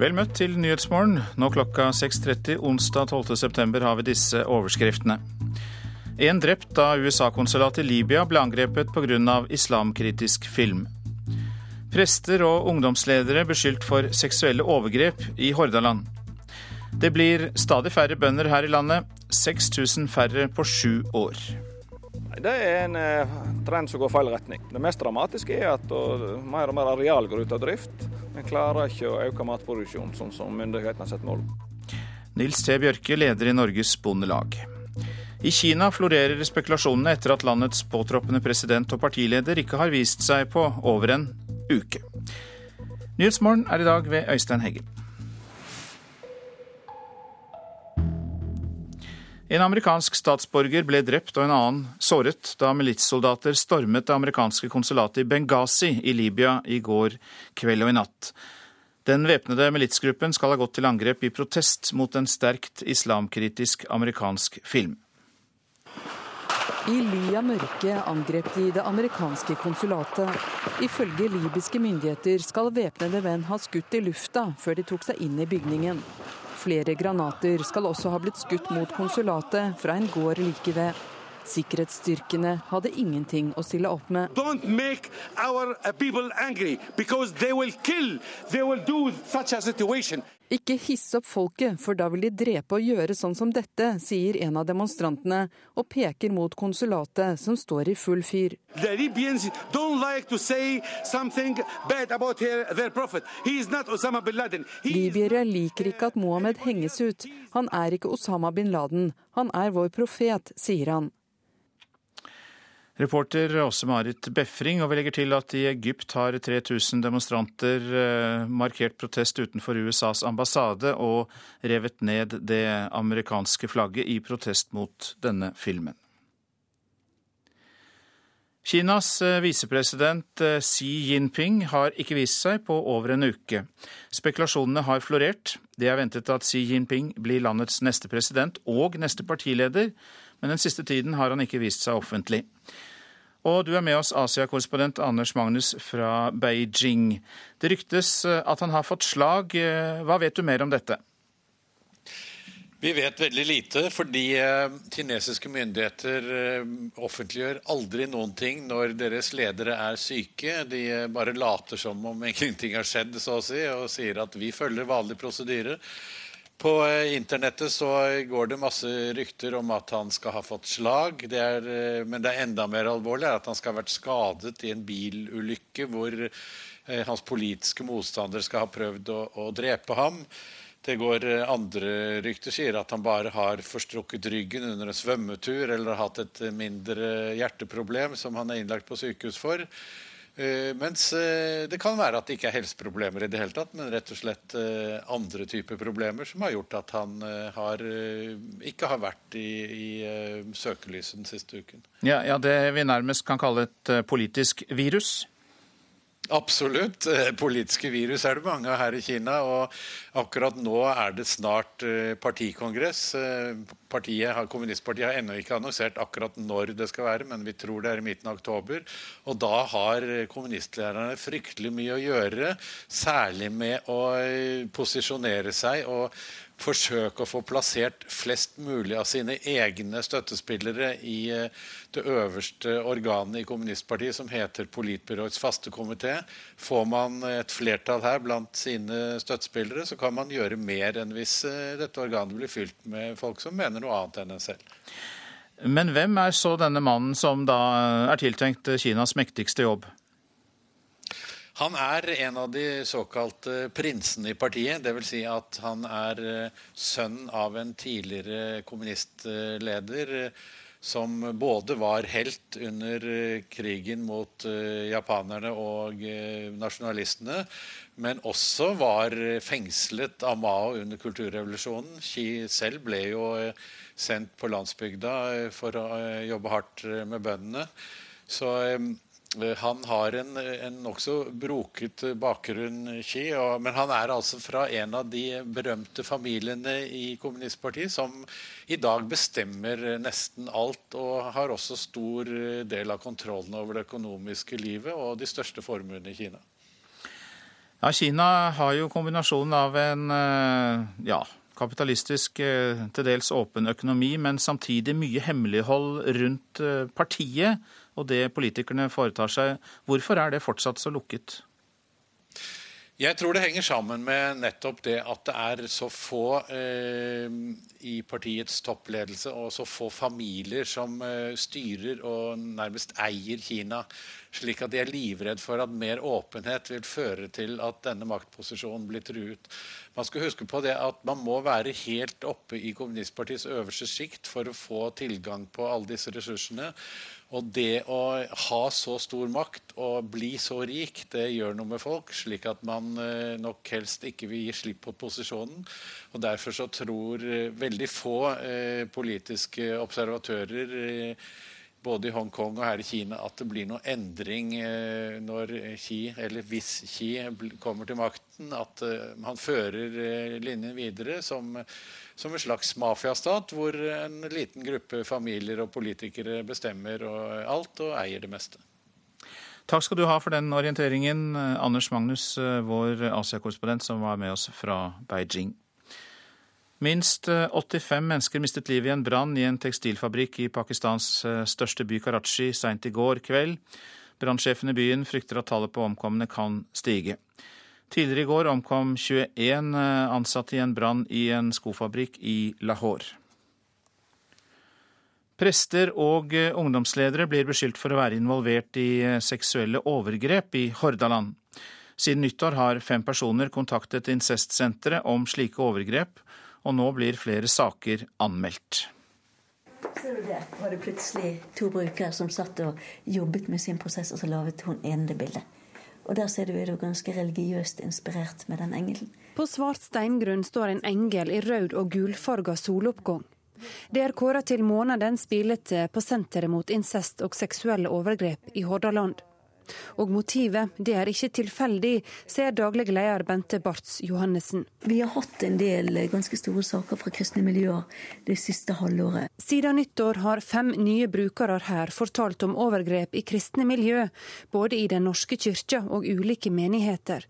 Vel møtt til Nyhetsmorgen. Nå klokka 6.30 onsdag 12.9 har vi disse overskriftene. En drept da USA-konsulatet i Libya ble angrepet pga. islamkritisk film. Prester og ungdomsledere beskyldt for seksuelle overgrep i Hordaland. Det blir stadig færre bønder her i landet. 6000 færre på sju år. Det er en eh, trend som går feil retning. Det mest dramatiske er at mer og mer areal går ut av drift. En klarer ikke å øke matproduksjonen, sånn som myndighetene har sett mål. Nils T. Bjørke, leder i Norges Bondelag. I Kina florerer spekulasjonene etter at landets påtroppende president og partileder ikke har vist seg på over en uke. Nyhetsmorgen er i dag ved Øystein Heggen. En amerikansk statsborger ble drept og en annen såret da militssoldater stormet det amerikanske konsulatet i Benghazi i Libya i går kveld og i natt. Den væpnede militsgruppen skal ha gått til angrep i protest mot en sterkt islamkritisk amerikansk film. I ly av mørket angrep de det amerikanske konsulatet. Ifølge libyske myndigheter skal væpnede menn ha skutt i lufta før de tok seg inn i bygningen. Flere granater skal også ha blitt skutt mot konsulatet fra en gård like ved. Sikkerhetsstyrkene hadde ingenting å stille opp med. Situation. Ikke hisse opp folket, for da vil de drepe og gjøre sånn som dette, sier en av demonstrantene, og peker mot konsulatet, som står i full fyr. Libyere liker ikke at Mohammed henges ut. Han er ikke Osama bin Laden. Han er vår profet, sier han. Reporter Åse-Marit Befring, og vi legger til at i Egypt har 3000 demonstranter eh, markert protest utenfor USAs ambassade og revet ned det amerikanske flagget i protest mot denne filmen. Kinas eh, visepresident eh, Xi Jinping har ikke vist seg på over en uke. Spekulasjonene har florert. Det er ventet at Xi Jinping blir landets neste president og neste partileder, men den siste tiden har han ikke vist seg offentlig. Og du er med oss, Asia-korrespondent Anders Magnus fra Beijing. Det ryktes eh, at han har fått slag. Eh, hva vet du mer om dette? Vi vet veldig lite, fordi eh, kinesiske myndigheter offentliggjør aldri noen ting når deres ledere er syke. De bare later som om ingenting har skjedd, så å si, og sier at vi følger vanlig prosedyre. På eh, internettet så går det masse rykter om at han skal ha fått slag. Det er, eh, men det er enda mer alvorlig at han skal ha vært skadet i en bilulykke hvor eh, hans politiske motstander skal ha prøvd å, å drepe ham. Det går andre rykter sier at han bare har forstrukket ryggen under en svømmetur eller har hatt et mindre hjerteproblem som han er innlagt på sykehus for. Uh, mens uh, det kan være at det ikke er helseproblemer i det hele tatt, men rett og slett uh, andre typer problemer som har gjort at han har, ikke har vært i, i søkelyset den siste uken. Ja, ja, det vi nærmest kan kalle et politisk virus? Absolutt. Eh, politiske virus er det mange her i Kina. Og akkurat nå er det snart eh, partikongress. Eh, partiet, kommunistpartiet har ennå ikke annonsert akkurat når det skal være, men vi tror det er i midten av oktober. Og da har kommunistlærerne fryktelig mye å gjøre, særlig med å posisjonere seg og forsøke å få plassert flest mulig av sine egne støttespillere i eh, det øverste organet i kommunistpartiet, som heter Politbyråets faste komité. Får man et flertall her blant sine støttespillere, så kan man gjøre mer enn hvis eh, dette organet blir fylt med folk som mener noe annet enn en selv. Men hvem er så denne mannen som da er tiltenkt Kinas mektigste jobb? Han er en av de såkalte prinsene i partiet. Dvs. Si at han er eh, sønn av en tidligere kommunistleder eh, som både var helt under eh, krigen mot japanerne og nasjonalistene, men også var fengslet av Mao under kulturrevolusjonen. Xi selv ble jo sendt på landsbygda for å jobbe hardt med bøndene. Så Eh, han har en, en nokså broket bakgrunn, Xi, men han er altså fra en av de berømte familiene i kommunistpartiet som i dag bestemmer nesten alt, og har også stor del av kontrollen over det økonomiske livet og de største formuene i Kina. Ja, Kina har jo kombinasjonen av en eh, ja, kapitalistisk, eh, til dels åpen økonomi, men samtidig mye hemmelighold rundt eh, partiet og det politikerne foretar seg. Hvorfor er det fortsatt så lukket? Jeg tror det henger sammen med nettopp det at det er så få eh, i partiets toppledelse og så få familier som eh, styrer og nærmest eier Kina. Slik at de er livredd for at mer åpenhet vil føre til at denne maktposisjonen blir truet. Man skal huske på det at man må være helt oppe i kommunistpartiets øverste sjikt for å få tilgang på alle disse ressursene. Og det å ha så stor makt og bli så rik, det gjør noe med folk, slik at man eh, nok helst ikke vil gi slipp på posisjonen. Og Derfor så tror eh, veldig få eh, politiske observatører både i Hongkong og her i Kina at det blir noe endring når Xi, eller hvis Xi kommer til makten, at han fører linjen videre som som en slags mafiastat, hvor en liten gruppe familier og politikere bestemmer og alt og eier det meste. Takk skal du ha for den orienteringen, Anders Magnus, vår Asia-korrespondent som var med oss fra Beijing. Minst 85 mennesker mistet livet i en brann i en tekstilfabrikk i Pakistans største by Karachi seint i går kveld. Brannsjefen i byen frykter at tallet på omkomne kan stige. Tidligere i går omkom 21 eh, ansatte i en brann i en skofabrikk i Lahore. Prester og eh, ungdomsledere blir beskyldt for å være involvert i eh, seksuelle overgrep i Hordaland. Siden nyttår har fem personer kontaktet incestsenteret om slike overgrep, og nå blir flere saker anmeldt. Ser du det? Var det plutselig to brukere som satt og jobbet med sin prosess, og så laget hun ene bildet. Og der ser du er det ganske religiøst inspirert med den engelen. På svart steingrunn står en engel i rød og gulfarga soloppgang. Det er kåra til månedens bilde på Senteret mot incest og seksuelle overgrep i Hordaland. Og motivet det er ikke tilfeldig, sier daglig leder Bente Barts Johannessen. Vi har hatt en del ganske store saker fra kristne miljøer det siste halvåret. Siden nyttår har fem nye brukere her fortalt om overgrep i kristne miljø, både i Den norske kyrkja og ulike menigheter.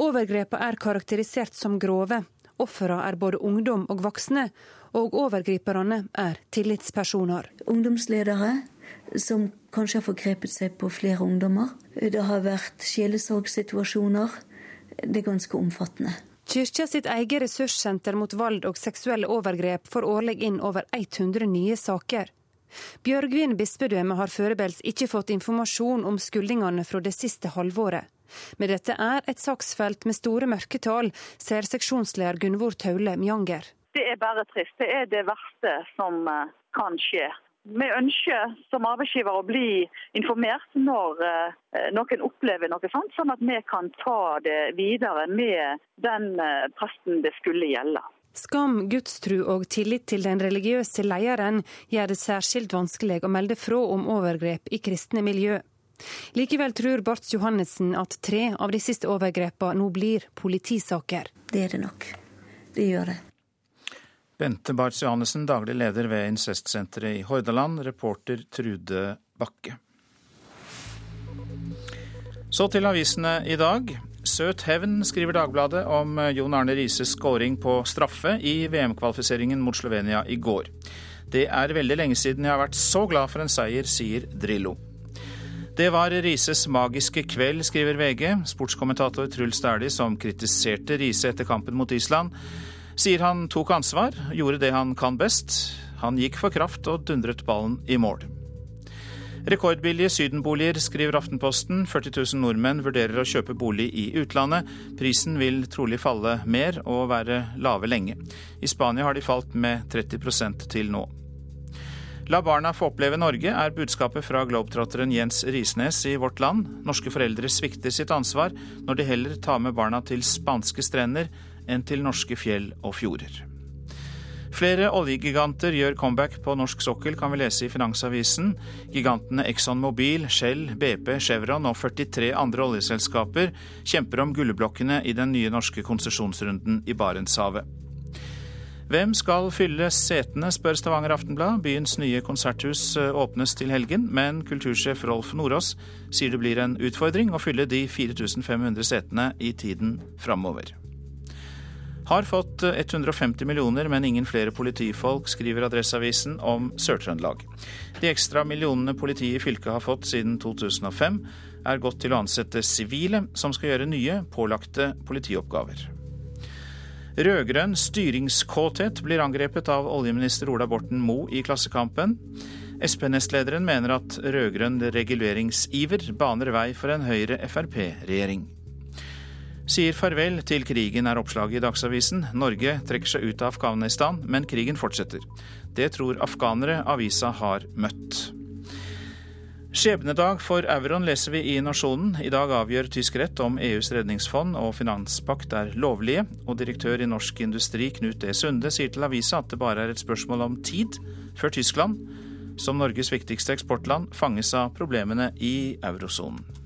Overgrepene er karakterisert som grove. Ofrene er både ungdom og voksne, og overgriperne er tillitspersoner. Ungdomsledere som kanskje har forgrepet seg på flere ungdommer. Det har vært sjelesorgsituasjoner. Det er ganske omfattende. Kyrkja sitt eget ressurssenter mot vold og seksuelle overgrep får årlig inn over 100 nye saker. Bjørgvin bispedømme har foreløpig ikke fått informasjon om skyldningene fra det siste halvåret. Men dette er et saksfelt med store mørketall, ser seksjonsleder Gunvor Taule Mjanger. Det er bare trist. Det er det verste som eh, kan skje. Vi ønsker som arbeidsgiver å bli informert når eh, noen opplever noe sånt, sånn at vi kan ta det videre med den eh, presten det skulle gjelde. Skam, gudstru og tillit til den religiøse lederen gjør det særskilt vanskelig å melde fra om overgrep i kristne miljø. Likevel tror Barts Johannessen at tre av de siste overgrepene nå blir politisaker. Det er det nok. Det gjør det. Bente Barth Johannessen, daglig leder ved Incestsenteret i Hordaland, reporter Trude Bakke. Så til avisene i dag. Søt hevn, skriver Dagbladet om Jon Arne Rises skåring på straffe i VM-kvalifiseringen mot Slovenia i går. Det er veldig lenge siden jeg har vært så glad for en seier, sier Drillo. Det var Rises magiske kveld, skriver VG. Sportskommentator Truls Dæhlie, som kritiserte Riise etter kampen mot Island, sier han tok ansvar, gjorde det han kan best. Han gikk for kraft og dundret ballen i mål. Rekordbillige sydenboliger, skriver Aftenposten. 40 000 nordmenn vurderer å kjøpe bolig i utlandet. Prisen vil trolig falle mer og være lave lenge. I Spania har de falt med 30% til nå. La barna få oppleve Norge, er budskapet fra globetrotteren Jens Risnes i Vårt Land. Norske foreldre svikter sitt ansvar når de heller tar med barna til spanske strender enn til norske fjell og fjorder. Flere oljegiganter gjør comeback på norsk sokkel, kan vi lese i Finansavisen. Gigantene Exxon Mobil, Shell, BP, Chevron og 43 andre oljeselskaper kjemper om gullblokkene i den nye norske konsesjonsrunden i Barentshavet. Hvem skal fylle setene, spør Stavanger Aftenblad. Byens nye konserthus eh, åpnes til helgen, men kultursjef Rolf Nordås sier det blir en utfordring å fylle de 4500 setene i tiden framover. Har fått 150 millioner, men ingen flere politifolk, skriver Adresseavisen om Sør-Trøndelag. De ekstra millionene politiet i fylket har fått siden 2005, er gått til å ansette sivile som skal gjøre nye, pålagte politioppgaver. Rød-grønn styringskåthet blir angrepet av oljeminister Ola Borten Moe i Klassekampen. Sp-nestlederen mener at rød-grønn reguleringsiver baner vei for en Høyre-Frp-regjering. Sier farvel til krigen, er oppslaget i Dagsavisen. Norge trekker seg ut av Afghanistan, men krigen fortsetter. Det tror afghanere avisa har møtt. Skjebnedag for euroen leser vi i Nasjonen. I dag avgjør tysk rett om EUs redningsfond og finanspakt er lovlige, og direktør i Norsk Industri Knut E. Sunde sier til avisa at det bare er et spørsmål om tid før Tyskland, som Norges viktigste eksportland, fanges av problemene i eurosonen.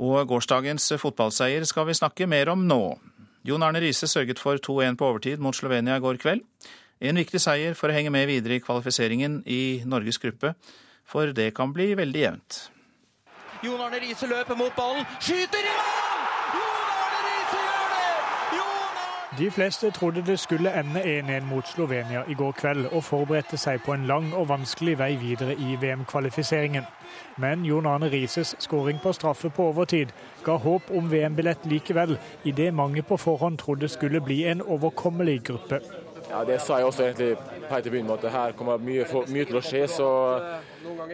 Og gårsdagens fotballseier skal vi snakke mer om nå. Jon Arne Riise sørget for 2-1 på overtid mot Slovenia i går kveld. En viktig seier for å henge med videre i kvalifiseringen i Norges gruppe, for det kan bli veldig jevnt. Jon Arne Riise løper mot ballen, skyter i mål! Jon Arne Riise gjør det! Jon Arne... De fleste trodde det skulle ende 1-1 mot Slovenia i går kveld, og forberedte seg på en lang og vanskelig vei videre i VM-kvalifiseringen. Men Jon Arne Rises skåring på straffe på overtid ga håp om VM-billett likevel, idet mange på forhånd trodde skulle bli en overkommelig gruppe. Ja, Det sa jeg også egentlig helt til begynnelsen, at her kommer mye, mye, til å skje. så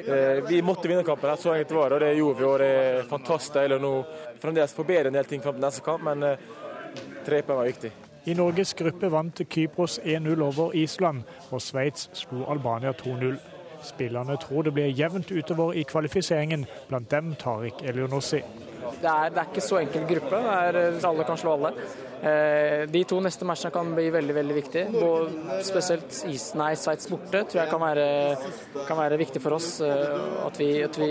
eh, Vi måtte vinne kampen, her, så enkelt var det, og det gjorde vi. og Det er fantastisk deilig nå fremdeles forbedre en del ting fram til neste kamp, men eh, tre poeng var viktig. I Norges gruppe vant Kypros 1-0 over Island, og Sveits slo Albania 2-0. Spillerne tror det blir jevnt utover i kvalifiseringen, blant dem Tariq Elionossi. Det er, det er ikke så enkel gruppe. Er, alle kan slå alle. Eh, de to neste matchene kan bli veldig veldig viktige. Både spesielt nei, Sveits borte tror jeg kan være, kan være, viktig for oss. Eh, at vi, at vi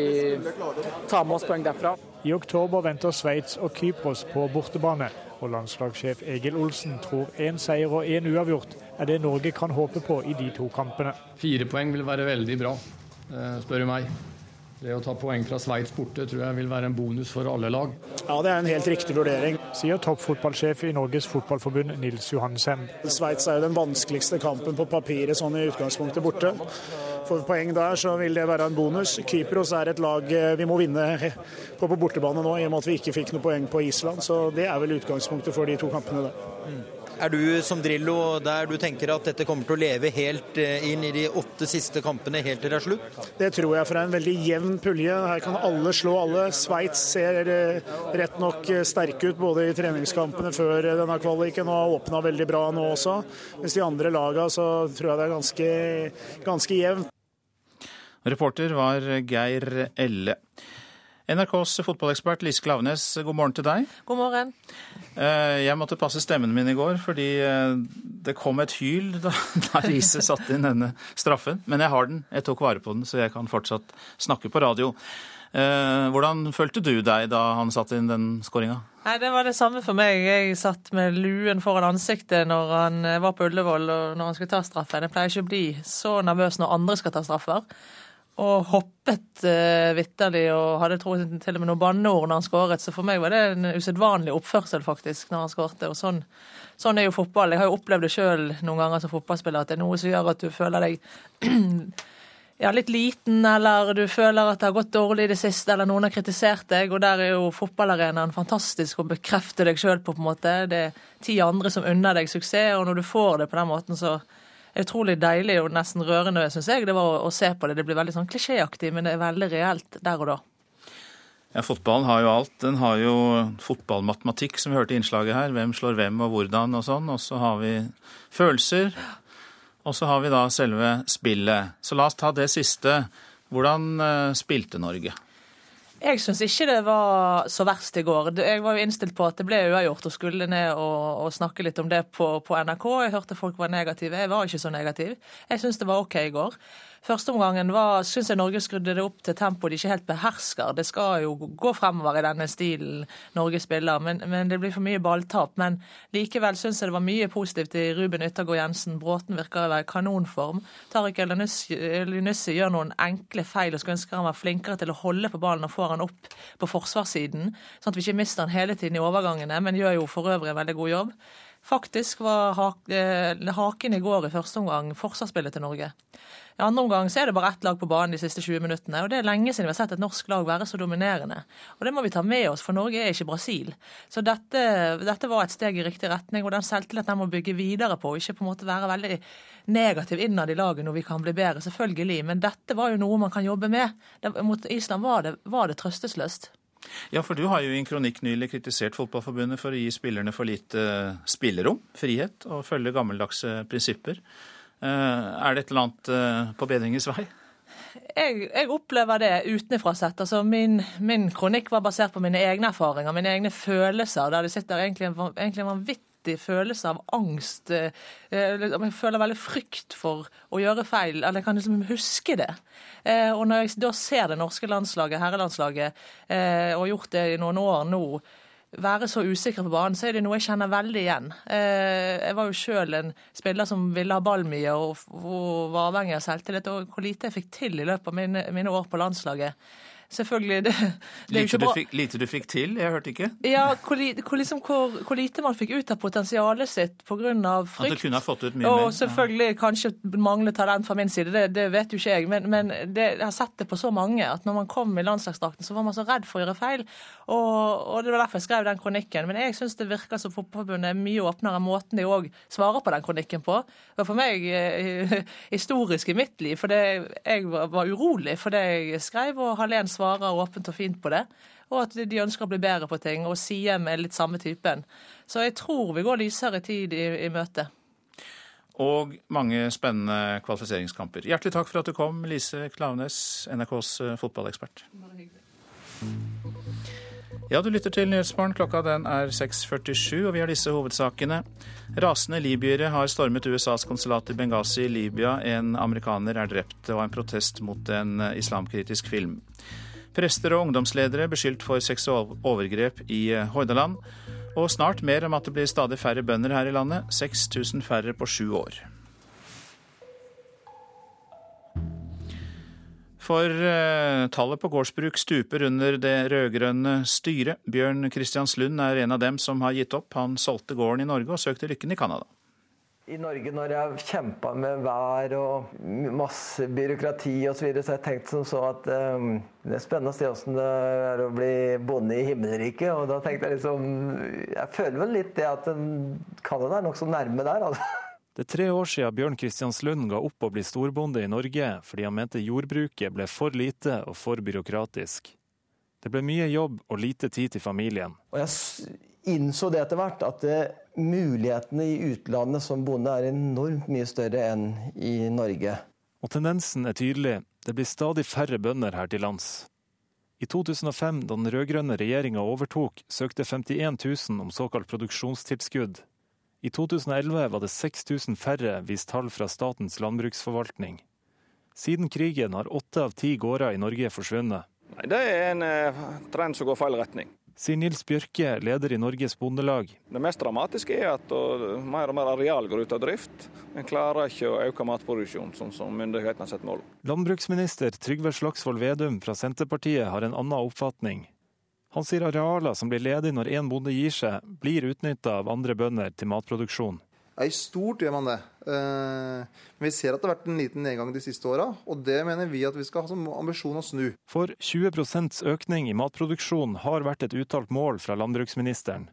tar med oss poeng derfra. I oktober venter Sveits og Kypros på bortebane. Og landslagssjef Egil Olsen tror én seier og én uavgjort er det Norge kan håpe på i de to kampene. Fire poeng vil være veldig bra, eh, spør du meg. Det å ta poeng fra Sveits borte tror jeg vil være en bonus for alle lag. Ja, Det er en helt riktig vurdering, sier toppfotballsjef i Norges Fotballforbund Nils Johansen. Sveits er jo den vanskeligste kampen på papiret sånn i utgangspunktet borte. For poeng der så vil det være en bonus. Kypros er et lag eh, vi må vinne på på bortebane nå, i og med at vi ikke fikk noe poeng på Island. Så det er vel utgangspunktet for de to kampene der. Mm. Er du som Drillo der du tenker at dette kommer til å leve helt eh, inn i de åtte siste kampene helt til det er slutt? Det tror jeg, for det er en veldig jevn pulje. Her kan alle slå alle. Sveits ser eh, rett nok sterke ut både i treningskampene før denne kvaliken og har åpna veldig bra nå også. Mens de andre lagene så tror jeg det er ganske, ganske jevnt. Reporter var Geir Elle. NRKs fotballekspert Lise Klavenes, god morgen til deg. God morgen. Eh, jeg måtte passe stemmen min i går fordi eh, det kom et hyl da, Riise satte inn denne straffen. Men jeg har den, jeg tok vare på den, så jeg kan fortsatt snakke på radio. Eh, hvordan følte du deg da han satte inn den skåringa? Nei, Det var det samme for meg. Jeg satt med luen foran ansiktet når han var på Ullevål og når han skulle ta straffen. Jeg pleier ikke å bli så nervøs når andre skal ta straffer og hoppet uh, vitterlig og hadde jeg, til og med noen banneord når han skåret. Så for meg var det en usedvanlig oppførsel faktisk når han skårte. Og sånn, sånn, er jo fotball. Jeg har jo opplevd det sjøl noen ganger som fotballspiller, at det er noe som gjør at du føler deg ja, litt liten, eller du føler at det har gått dårlig i det siste, eller noen har kritisert deg. Og der er jo fotballarenaen fantastisk å bekrefte deg sjøl på, på en måte. Det er ti andre som unner deg suksess, og når du får det på den måten, så utrolig deilig og nesten rørende, syns jeg, det var å, se på det. Det blir veldig sånn klisjéaktig, men det er veldig reelt der og da. Ja, Fotballen har jo alt. Den har jo fotballmatematikk, som vi hørte i innslaget her. Hvem slår hvem og hvordan og sånn. Og så har vi følelser. Og så har vi da selve spillet. Så la oss ta det siste. Hvordan uh, spilte Norge? Jeg syns ikke det var så verst i går. Jeg var jo innstilt på at det ble uavgjort og skulle ned og, og snakke litt om det på, på, NRK. Jeg hørte folk var negative. Jeg var ikke så negativ. Jeg syns det var OK i går. Førsteomgangen syns jeg Norge skrudde det opp til tempo de ikke helt behersker. Det skal jo gå fremover i denne stilen Norge spiller, men, men det blir for mye balltap. Men likevel syns jeg det var mye positivt i Ruben Yttergård Jensen. Bråten virker å være i kanonform. Tariq Elunussi gjør noen enkle feil og skulle ønske han var flinkere til å holde på ballen og få han opp på forsvarssiden, sånn at vi ikke mister han hele tiden i overgangene, men gjør jo for øvrig en veldig god jobb. Faktisk var eh, haken i går i første omgang forsvarsspillet til Norge. I andre omgang så er det bare ett lag på banen de siste 20 minuttene. og Det er lenge siden vi har sett et norsk lag være så dominerende. Og Det må vi ta med oss, for Norge er ikke Brasil. Så dette, dette var et steg i riktig retning, og den selvtilliten må bygge videre på. og Ikke på en måte være veldig negativ innad i laget når vi kan bli bedre, selvfølgelig. Men dette var jo noe man kan jobbe med. Mot Island var det, var det trøstesløst. Ja, for du har jo i en kronikk nylig kritisert Fotballforbundet for å gi spillerne for lite spillerom, frihet, og følge gammeldagse prinsipper. Eh, er det et eller annet eh, på bedringens vei? Jeg, jeg, opplever det utenfra sett. Altså min, min, kronikk var basert på mine egne erfaringer, mine egne følelser. Der det sitter egentlig en, egentlig en vanvittig følelse av angst. Eh, jeg føler veldig frykt for å gjøre feil, eller jeg kan liksom huske det. Og når jeg da ser det norske landslaget, herrelandslaget, og har gjort det i noen år nå, være så usikre på banen, så er det noe jeg kjenner veldig igjen. Eh, jeg var jo sjøl en spiller som ville ha ball mye og, var avhengig av selvtillit. Og hvor lite jeg fikk til i løpet av mine år på landslaget selvfølgelig det, det lite, du fikk, lite, du fikk, til? Jeg hørte ikke. Ja, hvor, hvor, liksom, hvor, hvor lite man fikk ut av potensialet sitt pga. frykt. At du kunne ha fått ut mye og mer? Og selvfølgelig ja. kanskje mangle talent fra min side, det, det vet jo ikke jeg. Men, men det, jeg har sett det på så mange at når man kom i landslagsdrakten, så var man så redd for å gjøre feil. Og, og det var derfor jeg skrev den kronikken. Men jeg syns det virker som Fotballforbundet er mye åpnere måten de òg svarer på den kronikken på. Det var for meg eh, historisk i mitt liv, for jeg var, var urolig for det jeg skrev, og Hallén svarer åpent og fint på det. Og at de ønsker å bli bedre på ting. Og Siem er litt samme typen. Så jeg tror vi går lysere tid i, i møte. Og mange spennende kvalifiseringskamper. Hjertelig takk for at du kom, Lise Klaveness, NRKs eh, fotballekspert. Ja, du lytter til Nyhetsmorgen. Klokka den er 6.47, og vi har disse hovedsakene. Rasende libyere har stormet USAs konsulat i Benghazi i Libya. En amerikaner er drept. og en protest mot en islamkritisk film. Prester og ungdomsledere beskyldt for seksualovergrep i eh, Hordaland. Og snart mer om at det blir stadig færre bønder her i landet. 6000 færre på sju år. For uh, tallet på gårdsbruk stuper under det rød-grønne styret. Bjørn Kristianslund er en av dem som har gitt opp. Han solgte gården i Norge og søkte lykken i Canada i Norge når jeg har kjempa med vær og masse byråkrati osv., så, videre, så har jeg tenkt som så at um, det er spennende å se åssen det er å bli bonde i himmelriket. Og da tenkte jeg liksom Jeg føler vel litt det at Canada er nokså nærme der, altså. Det er tre år siden Bjørn Kristianslund ga opp å bli storbonde i Norge fordi han mente jordbruket ble for lite og for byråkratisk. Det ble mye jobb og lite tid til familien. Og jeg innså det etter hvert, at det, mulighetene i utlandet som bonde er enormt mye større enn i Norge. Og tendensen er tydelig. Det blir stadig færre bønder her til lands. I 2005, da den rød-grønne regjeringa overtok, søkte 51 000 om såkalt produksjonstilskudd. I 2011 var det 6000 færre, vist tall fra Statens landbruksforvaltning. Siden krigen har åtte av ti gårder i Norge forsvunnet. Nei, Det er en eh, trend som går feil retning sier Nils Bjørke, leder i Norges Bondelag. Det mest dramatiske er at mer og mer areal går ut av drift. En klarer ikke å øke matproduksjonen, sånn som myndighetene har sett mål Landbruksminister Trygve Slagsvold Vedum fra Senterpartiet har en annen oppfatning. Han sier arealer som blir ledige når én bonde gir seg, blir utnytta av andre bønder til matproduksjon. Ja, I stort gjør man det. Eh, men vi ser at det har vært en liten nedgang de siste åra, og det mener vi at vi skal ha som ambisjon å snu. For 20% økning i matproduksjon har vært et uttalt mål fra landbruksministeren.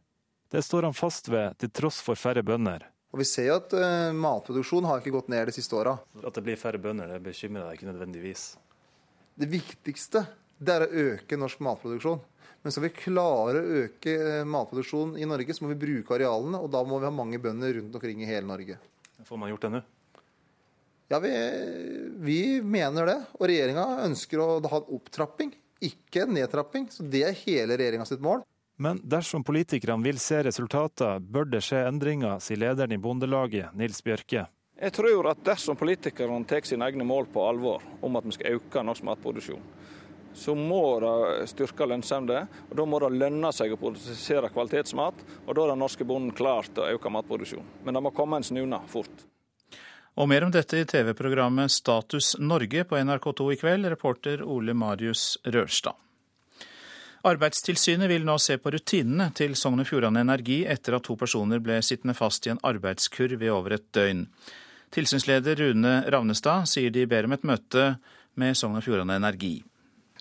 Det står han fast ved, til tross for færre bønder. Og Vi ser jo at uh, matproduksjon har ikke gått ned de siste åra. At det blir færre bønder, det bekymrer deg ikke nødvendigvis? Det viktigste det er å øke norsk matproduksjon. Men skal vi klare å øke eh, matproduksjonen i Norge, så må vi bruke arealene. Og da må vi ha mange bønder rundt omkring i hele Norge. Får man gjort det nå? Ja, vi, vi, mener det. Og regjeringa ønsker å ha en opptrapping ikke en nedtrapping. Så det er hele regjeringa sitt mål. Men dersom politikerne vil se resultater, bør det skje endringer, sier lederen i Bondelaget, Nils Bjørke. Jeg tror at dersom politikerne tar sine egne mål på alvor om at vi skal øke norsk matproduksjon, så må det styrke lønnsomheten. Og da må det lønne seg å produsere kvalitetsmat. Og da er den norske bonden klar til å øke matproduksjonen. Men det må komme en snuna fort. Og mer om dette i TV-programmet Status Norge på NRK2 i kveld, reporter Ole Marius Rørstad. Arbeidstilsynet vil nå se på rutinene til Sogn og Fjordane Energi etter at to personer ble sittende fast i en arbeidskurv i over et døgn. Tilsynsleder Rune Ravnestad sier de ber om et møte med Sogn og Fjordane Energi.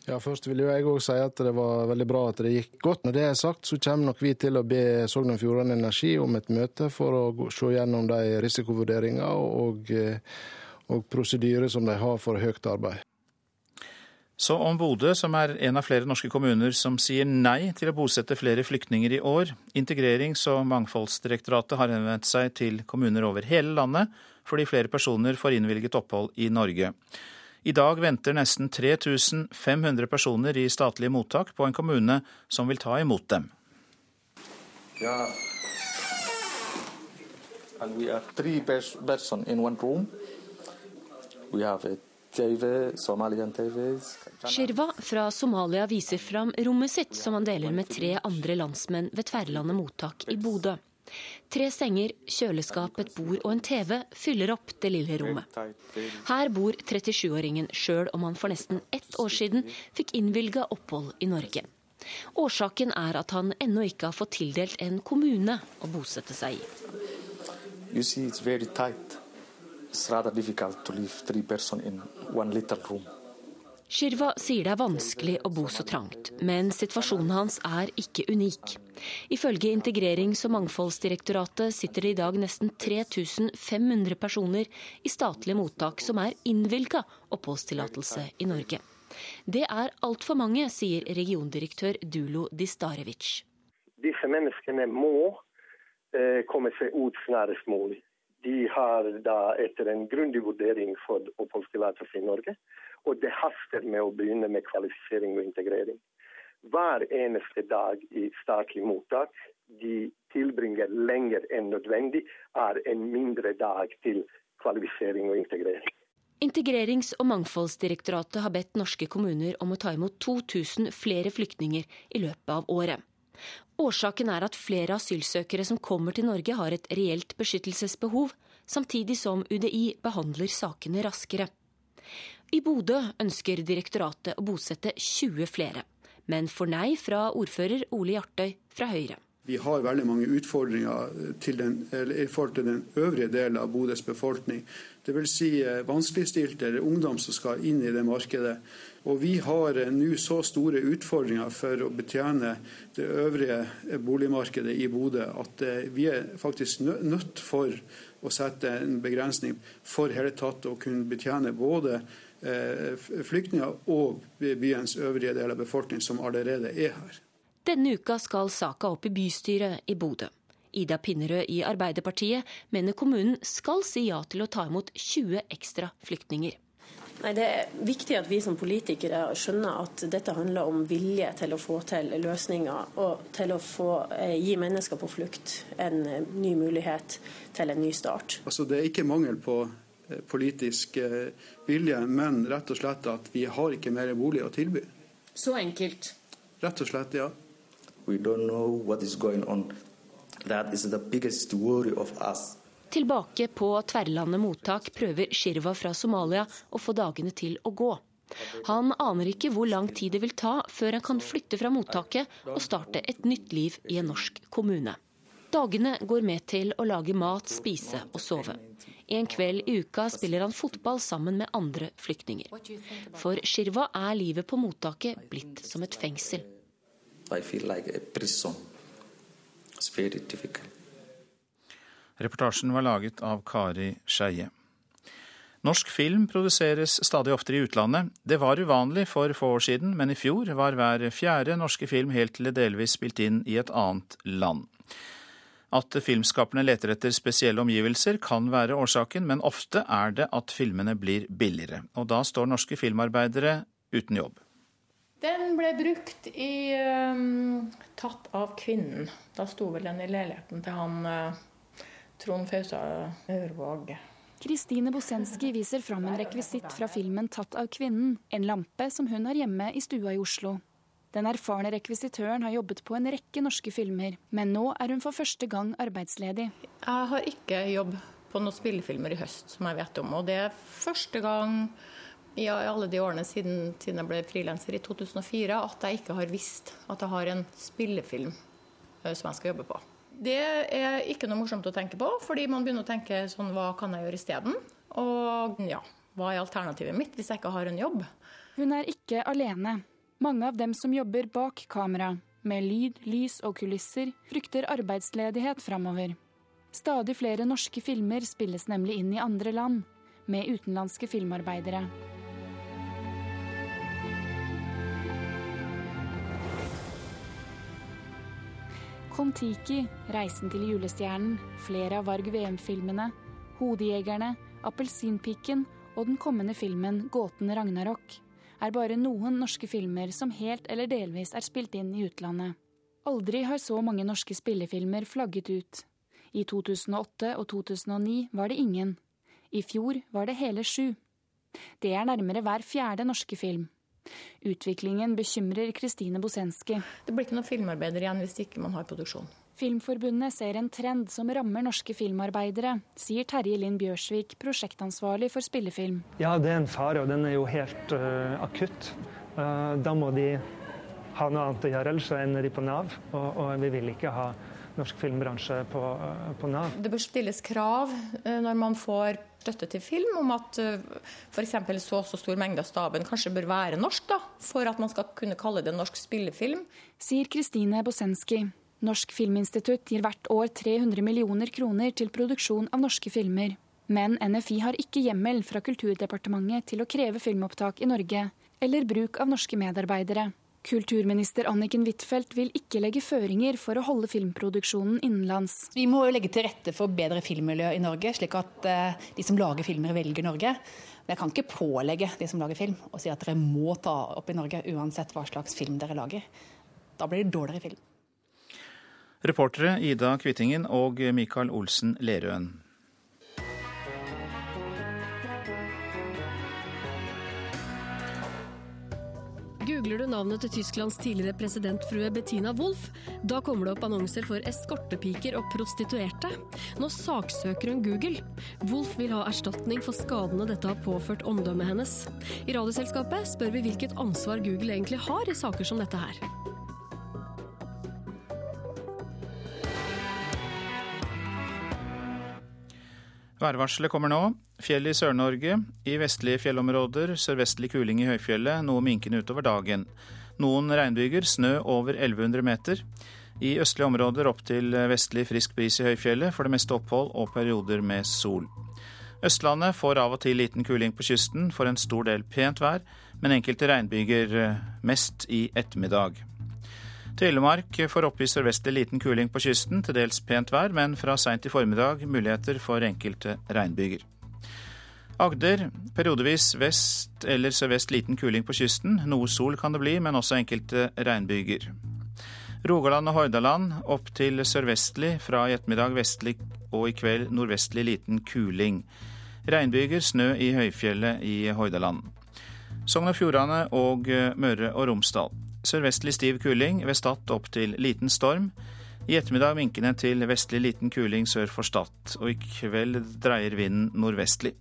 Ja, Først vil jo jeg òg si at det var veldig bra at det gikk godt. Når det er sagt, så kommer nok vi til å be Sogn og Fjordane Energi om et møte for å se gjennom de risikovurderinger og, og prosedyrer som de har for høyt arbeid. Så om Bodø, som er en av flere norske kommuner som sier nei til å bosette flere flyktninger i år. Integrerings- og mangfoldsdirektoratet har henvendt seg til kommuner over hele landet fordi flere personer får innvilget opphold i Norge. I dag venter nesten 3500 personer i statlige mottak på en kommune som vil ta imot dem. Ja. And we are three persons in one room. We have a Shirva fra Somalia viser fram rommet sitt, som han deler med tre andre landsmenn ved Tverlandet mottak i Bodø. Tre senger, kjøleskap, et bord og en TV fyller opp det lille rommet. Her bor 37-åringen sjøl om han for nesten ett år siden fikk innvilga opphold i Norge. Årsaken er at han ennå ikke har fått tildelt en kommune å bosette seg i. You see, it's very tight. It's rather difficult to live three persons in one little room. Shirva sier det er vanskelig å bo så trangt, men situasjonen hans er ikke unik. Ifølge Integrerings- og mangfoldsdirektoratet sitter det i dag nesten 3500 personer i statlige mottak som er innvilga oppholdstillatelse i Norge. Det er altfor mange, sier regiondirektør Dulo Distarevic. Disse menneskene må eh, komme seg ut snarest mulig. De har da etter en grundig vurdering fått oppholdstillatelse i Norge. Og det haster med å begynne med kvalifisering og integrering. Hver eneste dag i statlig mottak de tilbringer lenger enn nødvendig, er en mindre dag til kvalifisering og integrering. Integrerings- og mangfoldsdirektoratet har bedt norske kommuner om å ta imot 2000 flere flyktninger i løpet av året. Årsaken er at flere asylsøkere som kommer til Norge har et reelt beskyttelsesbehov, samtidig som UDI behandler sakene raskere. I Bodø ønsker direktoratet å bosette 20 flere, men får nei fra ordfører Ole Hjartøy fra Høyre. Vi har veldig mange utfordringer den, i forhold til den øvrige delen av Bodøs befolkning. Dvs. Si eh, vanskeligstilte eller ungdom som skal inn i det markedet. Og vi har eh, nå så store utfordringer for å betjene det øvrige eh, boligmarkedet i Bodø at vi er faktisk nødt for å sette en begrensning for hele tatt å kunne betjene både flyktninger og byens øvrige del av befolkningen som allerede er her. Denne uka skal saka opp i bystyret i Bodø. Ida Pinnerød i Arbeiderpartiet mener kommunen skal si ja til å ta imot 20 ekstra flyktninger. Nei, Det er viktig at vi som politikere skjønner at dette handler om vilje til å få til løsninger og til å få, eh, gi mennesker på flukt en eh, ny mulighet til en ny start. Altså, Det er ikke mangel på eh, politisk vilje, men rett og slett at vi har ikke mer bolig å tilby. Så enkelt? Rett og slett, ja. We don't know what is going on. That is the biggest worry of us. Tilbake på Tverlandet mottak prøver Shirwa fra Somalia å få dagene til å gå. Han aner ikke hvor lang tid det vil ta før han kan flytte fra mottaket og starte et nytt liv i en norsk kommune. Dagene går med til å lage mat, spise og sove. En kveld i uka spiller han fotball sammen med andre flyktninger. For Shirwa er livet på mottaket blitt som et fengsel. Reportasjen var laget av Kari Skeie. Norsk film produseres stadig oftere i utlandet. Det var uvanlig for få år siden, men i fjor var hver fjerde norske film helt eller delvis spilt inn i et annet land. At filmskaperne leter etter spesielle omgivelser kan være årsaken, men ofte er det at filmene blir billigere. Og da står norske filmarbeidere uten jobb. Den ble brukt i um, 'Tatt av kvinnen'. Da sto vel den i leiligheten til han uh, Trond Fausa Aurvåg. Kristine Bosenski viser fram en rekvisitt fra filmen 'Tatt av kvinnen', en lampe som hun har hjemme i stua i Oslo. Den erfarne rekvisitøren har jobbet på en rekke norske filmer, men nå er hun for første gang arbeidsledig. Jeg har ikke jobb på noen spillefilmer i høst, som jeg vet om. Og det er første gang i alle de årene siden, siden jeg ble frilanser i 2004, at jeg ikke har visst at jeg har en spillefilm eh, som jeg skal jobbe på. Det er ikke noe morsomt å tenke på, fordi man begynner å tenke sånn hva kan jeg gjøre isteden? Og ja, hva er alternativet mitt hvis jeg ikke har en jobb? Hun er ikke alene. Mange av dem som jobber bak kamera, med lyd, lys og kulisser, frykter arbeidsledighet framover. Stadig flere norske filmer spilles nemlig inn i andre land, med utenlandske filmarbeidere. Kon-Tiki, 'Reisen til julestjernen', flere av Varg VM-filmene, 'Hodejegerne', 'Appelsinpikken' og den kommende filmen 'Gåten Ragnarok' er bare noen norske filmer som helt eller delvis er spilt inn i utlandet. Aldri har så mange norske spillefilmer flagget ut. I 2008 og 2009 var det ingen. I fjor var det hele sju. Det er nærmere hver fjerde norske film. Utviklingen bekymrer Kristine Bosenski. Det blir ikke noen filmarbeider igjen hvis ikke man har produksjon. Filmforbundet ser en trend som rammer norske filmarbeidere, sier Terje Linn Bjørsvik, prosjektansvarlig for spillefilm. Ja, det er en fare, og den er jo helt uh, akutt. Uh, da må de ha noe annet å gjøre, ellers ender de på Nav. Og, og vi vil ikke ha norsk filmbransje på, uh, på Nav. Det bør stilles krav når man får støtte til film om at f.eks. så og så stor mengde av staben kanskje bør være norsk, da, for at man skal kunne kalle det norsk spillefilm. Sier Kristine Bosenski. Norsk Filminstitutt gir hvert år 300 millioner kroner til produksjon av norske filmer. Men NFI har ikke hjemmel fra Kulturdepartementet til å kreve filmopptak i Norge, eller bruk av norske medarbeidere. Kulturminister Anniken Huitfeldt vil ikke legge føringer for å holde filmproduksjonen innenlands. Vi må jo legge til rette for bedre filmmiljø i Norge, slik at uh, de som lager filmer, velger Norge. Jeg kan ikke pålegge de som lager film å si at dere må ta opp i Norge uansett hva slags film dere lager. Da blir det dårligere film. Reportere Ida Kvittingen og Mikael Olsen Lerøen. Googler du navnet til Tysklands tidligere presidentfrue Bettina Wolff, da kommer det opp annonser for eskortepiker og prostituerte. Nå saksøker hun Google. Wolff vil ha erstatning for skadene dette har påført omdømmet hennes. I Radioselskapet spør vi hvilket ansvar Google egentlig har i saker som dette her. Værvarselet kommer nå. Fjell i Sør-Norge. I vestlige fjellområder sørvestlig kuling i høyfjellet, noe minkende utover dagen. Noen regnbyger, snø over 1100 meter. I østlige områder opp til vestlig frisk bris i høyfjellet, for det meste opphold og perioder med sol. Østlandet får av og til liten kuling på kysten, for en stor del pent vær, men enkelte regnbyger mest i ettermiddag. Telemark får oppgi sørvestlig liten kuling på kysten, til dels pent vær, men fra seint i formiddag muligheter for enkelte regnbyger. Agder periodevis vest eller sørvest liten kuling på kysten. Noe sol kan det bli, men også enkelte regnbyger. Rogaland og Hordaland opp til sørvestlig, fra i ettermiddag vestlig og i kveld nordvestlig liten kuling. Regnbyger, snø i høyfjellet i Hordaland. Sogn og Fjordane og Møre og Romsdal. Sørvestlig stiv kuling, ved Stad opp til liten storm. I ettermiddag minkende til vestlig liten kuling sør for Stad, og i kveld dreier vinden nordvestlig.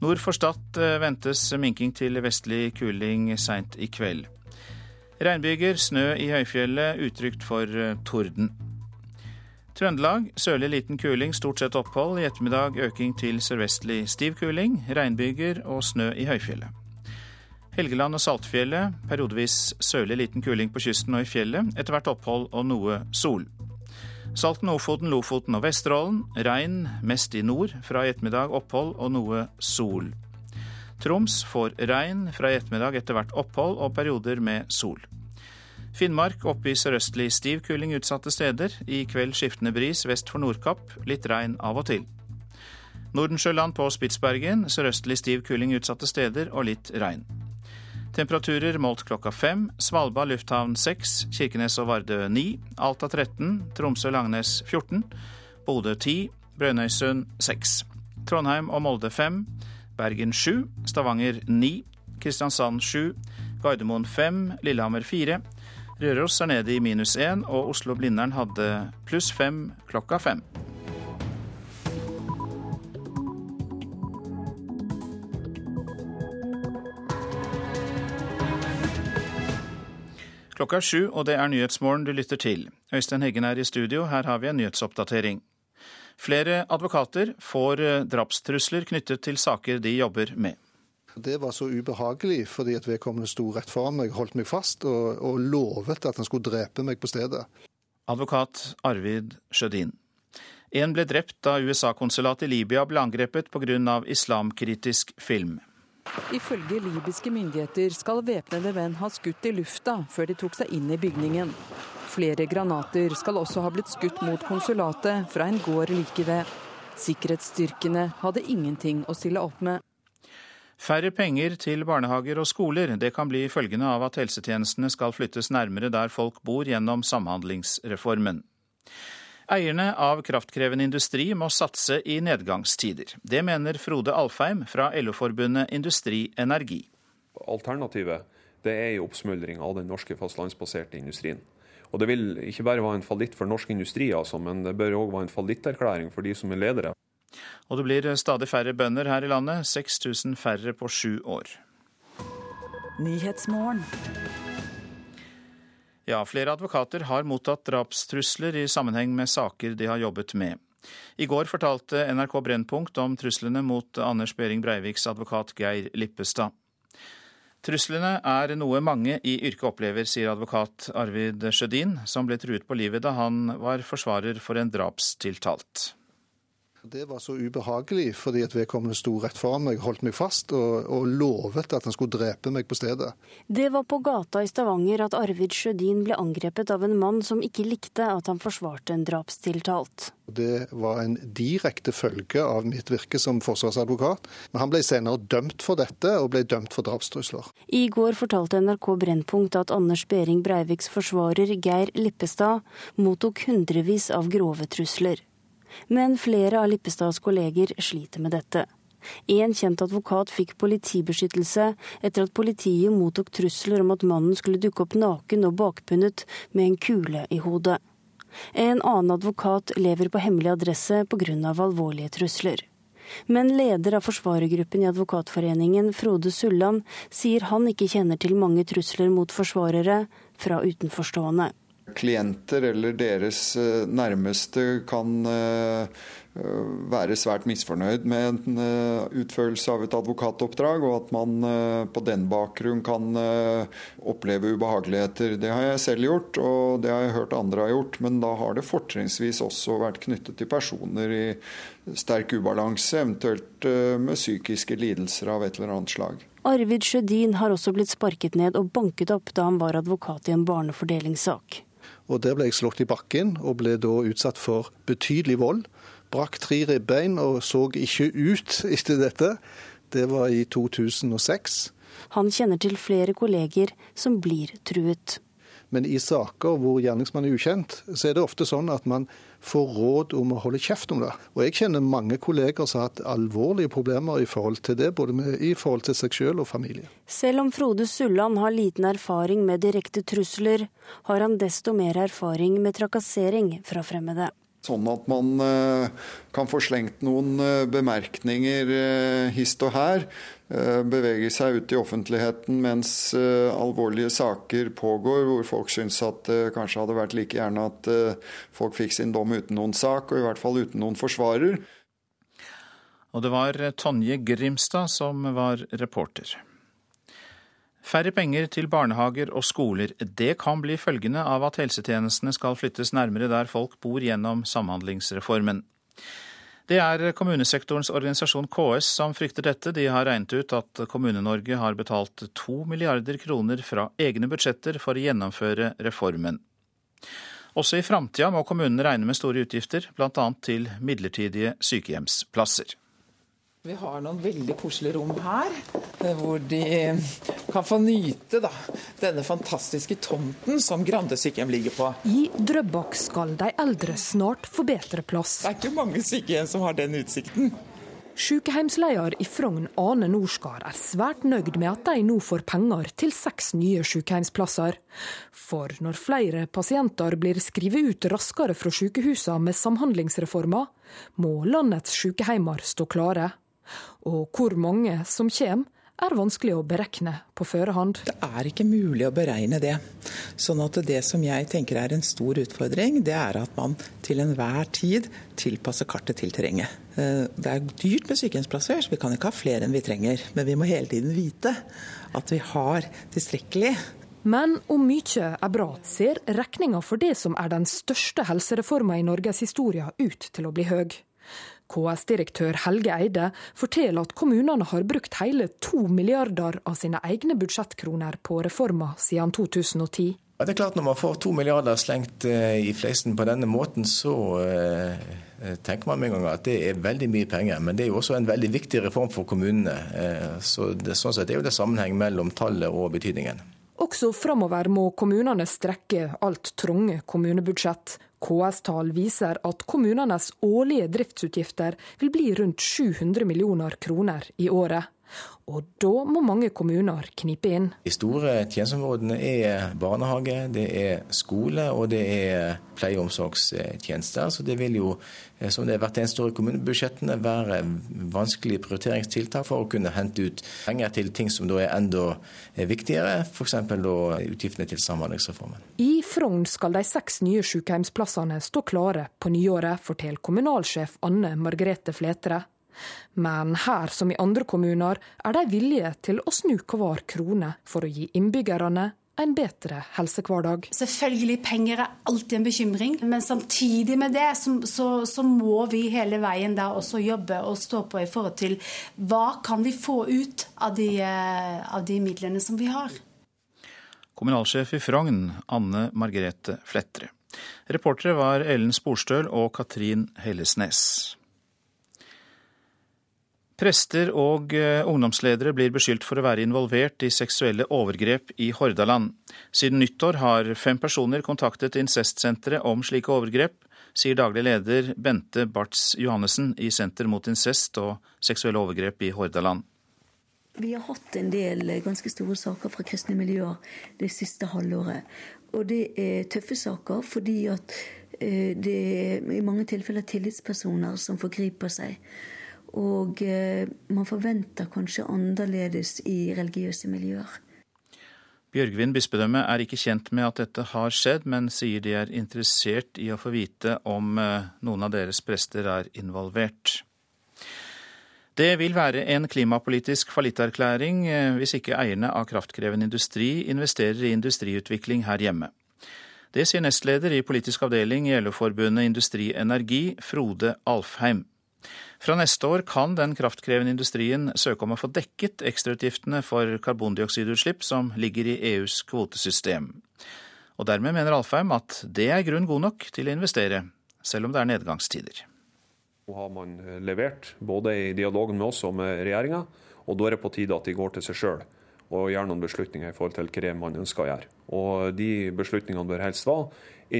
Nord for Stad ventes minking til vestlig kuling seint i kveld. Regnbyger, snø i høyfjellet, utrygt for torden. Trøndelag sørlig liten kuling, stort sett opphold. I ettermiddag øking til sørvestlig stiv kuling, regnbyger og snø i høyfjellet. Helgeland og Saltfjellet periodevis sørlig liten kuling på kysten og i fjellet. Etter hvert opphold og noe sol. Salten, Ofoten, Lofoten og Vesterålen. Regn mest i nord. Fra i ettermiddag opphold og noe sol. Troms får regn. Fra i ettermiddag etter hvert opphold og perioder med sol. Finnmark oppe i sørøstlig stiv kuling utsatte steder. I kveld skiftende bris vest for Nordkapp. Litt regn av og til. Nordensjøland på Spitsbergen. Sørøstlig stiv kuling utsatte steder og litt regn. Temperaturer målt klokka fem. Svalbard lufthavn seks, Kirkenes og Vardø ni, Alta 13, Tromsø-Langnes 14, Bodø 10, Brønnøysund 6. Trondheim og Molde 5, Bergen 7, Stavanger 9, Kristiansand 7, Gardermoen 5, Lillehammer 4. Røros er nede i minus 1, og Oslo-Blindern hadde pluss 5 klokka 5. Klokka er sju, og det er Nyhetsmorgen du lytter til. Øystein Heggen er i studio, her har vi en nyhetsoppdatering. Flere advokater får eh, drapstrusler knyttet til saker de jobber med. Det var så ubehagelig fordi at vedkommende sto rett foran meg, holdt meg fast og, og lovet at han skulle drepe meg på stedet. Advokat Arvid Sjødin. En ble drept da USA-konsulatet i Libya ble angrepet pga. islamkritisk film. Ifølge libyske myndigheter skal væpnede menn ha skutt i lufta før de tok seg inn i bygningen. Flere granater skal også ha blitt skutt mot konsulatet fra en gård like ved. Sikkerhetsstyrkene hadde ingenting å stille opp med. Færre penger til barnehager og skoler. Det kan bli følgende av at helsetjenestene skal flyttes nærmere der folk bor gjennom Samhandlingsreformen. Eierne av kraftkrevende industri må satse i nedgangstider. Det mener Frode Alfheim fra LO-forbundet Industri Energi. Alternativet det er jo oppsmuldring av den norske fastlandsbaserte industrien. Og Det vil ikke bare være en fallitt for norsk industri, altså, men det bør òg være en fallitterklæring for de som er ledere. Og det blir stadig færre bønder her i landet, 6000 færre på sju år. Ja, flere advokater har mottatt drapstrusler i sammenheng med saker de har jobbet med. I går fortalte NRK Brennpunkt om truslene mot Anders Behring Breiviks advokat Geir Lippestad. Truslene er noe mange i yrket opplever, sier advokat Arvid Sjødin, som ble truet på livet da han var forsvarer for en drapstiltalt. Det var så ubehagelig fordi at vedkommende sto rett foran meg, holdt meg fast og, og, lovet at han skulle drepe meg på stedet. Det var på gata i Stavanger at Arvid Sjødin ble angrepet av en mann som ikke likte at han forsvarte en drapstiltalt. Det var en direkte følge av mitt virke som forsvarsadvokat. Men han ble senere dømt for dette, og ble dømt for drapstrusler. I går fortalte NRK Brennpunkt at Anders Behring Breiviks forsvarer Geir Lippestad mottok hundrevis av grove trusler. Men flere av Lippestads kolleger sliter med dette. En kjent advokat fikk politibeskyttelse etter at politiet mottok trusler om at mannen skulle dukke opp naken og bakbundet med en kule i hodet. En annen advokat lever på hemmelig adresse pga. alvorlige trusler. Men leder av forsvarergruppen i Advokatforeningen, Frode Sulland, sier han ikke kjenner til mange trusler mot forsvarere fra utenforstående klienter eller deres eh, nærmeste kan eh, være svært misfornøyd med en eh, utførelse av et advokatoppdrag, og at man på den bakgrunn kan oppleve ubehageligheter. Det har jeg selv gjort, og det har jeg hørt andre har gjort. Men da har det fortrinnsvis også vært knyttet til personer i sterk ubalanse, eventuelt med psykiske lidelser av et eller annet slag. Arvid Sjødin har også blitt sparket ned og banket opp da han var advokat i en barnefordelingssak. Og Der ble jeg slått i bakken og ble da utsatt for betydelig vold. Brakk tre ribbein og så ikke ut etter dette. Det var i 2006. Han kjenner til flere kolleger som blir truet. Men i saker hvor gjerningsmannen er ukjent, så er det ofte sånn at man får råd om å holde kjeft om det. Og jeg kjenner mange kolleger som har hatt alvorlige problemer i forhold til det, både med, i forhold til seg selv og familie. Selv om Frode Sulland har liten erfaring med direkte trusler, har han desto mer erfaring med trakassering fra fremmede. Sånn at man eh, kan få slengt noen eh, bemerkninger eh, hist og her. Bevege seg ut i offentligheten mens alvorlige saker pågår, hvor folk syns at det kanskje hadde vært like gjerne at folk fikk sin dom uten noen sak, og i hvert fall uten noen forsvarer. Og det var Tonje Grimstad som var reporter. Færre penger til barnehager og skoler. Det kan bli følgende av at helsetjenestene skal flyttes nærmere der folk bor gjennom Samhandlingsreformen. Det er kommunesektorens organisasjon KS som frykter dette. De har regnet ut at Kommune-Norge har betalt to milliarder kroner fra egne budsjetter for å gjennomføre reformen. Også i framtida må kommunene regne med store utgifter, bl.a. til midlertidige sykehjemsplasser. Vi har noen veldig koselige rom her, eh, hvor de kan få nyte da, denne fantastiske tomten som Grande sykehjem ligger på. I Drøbak skal de eldre snart få bedre plass. Det er ikke mange sykehjem som har den utsikten. Sykehjemsleder i Frogn, Ane Norskar, er svært nøyd med at de nå får penger til seks nye sykehjemsplasser. For når flere pasienter blir skrevet ut raskere fra sykehusene med Samhandlingsreforma, må landets sykehjemmer stå klare. Og hvor mange som kommer, er vanskelig å berekne på førehånd. Det er ikke mulig å beregne det. Sånn at det som jeg tenker er en stor utfordring, det er at man til enhver tid tilpasser kartet til terrenget. Eh, det er dyrt med sykehjemsplasser, så vi kan ikke ha flere enn vi trenger. Men vi må hele tiden vite at vi har tilstrekkelig. Men om mye er bra, ser regninga for det som er den største helsereforma i Norges historie ut til å bli høy. KS-direktør Helge Eide forteller at kommunene har brukt hele to milliarder av sine egne budsjettkroner på reforma siden 2010. Ja, det er klart Når man får to milliarder slengt eh, i fleisen på denne måten, så eh, tenker man med en gang at det er veldig mye penger. Men det er jo også en veldig viktig reform for kommunene. Eh, så det, sånn sett er jo det sammenheng mellom tallet og betydningen. Også framover må kommunene strekke alt trange kommunebudsjett. KS-tall viser at kommunenes årlige driftsutgifter vil bli rundt 700 millioner kroner i året. Og da må mange kommuner knipe inn. De store tjenesteområdene er barnehage, det er skole og det er pleie- og omsorgstjenester. Så det vil jo, eh, som det har vært eneste år i kommunebudsjettene, være vanskelige prioriteringstiltak for å kunne hente ut penger til ting som da er enda viktigere, f.eks. utgiftene til Samhandlingsreformen. I Frogn skal de seks nye sykehjemsplassene stå klare på nyåret, forteller kommunalsjef Anne Margrethe Fletre. Men her som i andre kommuner er de villige til å snu hver krone for å gi innbyggerne en bedre helsehverdag. Selvfølgelig, penger er alltid en bekymring, men samtidig med det så, så, så, må vi hele veien da også jobbe og stå på i forhold til hva kan vi få ut av de, eh, av de midlene som vi har. Kommunalsjef i Frogn, Anne Margrethe Flettre. Reportere var Ellen Sporstøl og Katrin Hellesnes. Prester og eh, ungdomsledere blir beskyldt for å være involvert i seksuelle overgrep i Hordaland. Siden nyttår har fem personer kontaktet incestsenteret om slike overgrep, sier daglig leder Bente Barts Johannessen i Senter mot incest og seksuelle overgrep i Hordaland. Vi har hatt en del eh, ganske store saker fra kristne miljøer det siste halvåret. Og det er tøffe saker fordi at eh, det er i mange tilfeller tillitspersoner som forgriper seg. Og eh, man forventer kanskje annerledes i religiøse miljøer. Bjørgvin bispedømme er ikke kjent med at dette har skjedd, men sier de er interessert i å få vite om eh, noen av deres prester er involvert. Det vil være en klimapolitisk fallitterklæring eh, hvis ikke eierne av kraftkrevende industri investerer i industriutvikling her hjemme. Det sier nestleder i politisk avdeling i LO-forbundet Industri Energi, Frode Alfheim. Fra neste år kan den kraftkrevende industrien søke om å få dekket ekstrautgiftene for karbondioksidutslipp som ligger i EUs kvotesystem. Og dermed mener Alfheim at det er grunn god nok til å investere, selv om det er nedgangstider. Nå har man levert, både i dialogen med oss og med regjeringa, og da er det på tide at de går til seg sjøl og gjør noen beslutninger i forhold til hva man ønsker å gjøre. Og de beslutningene bør helst være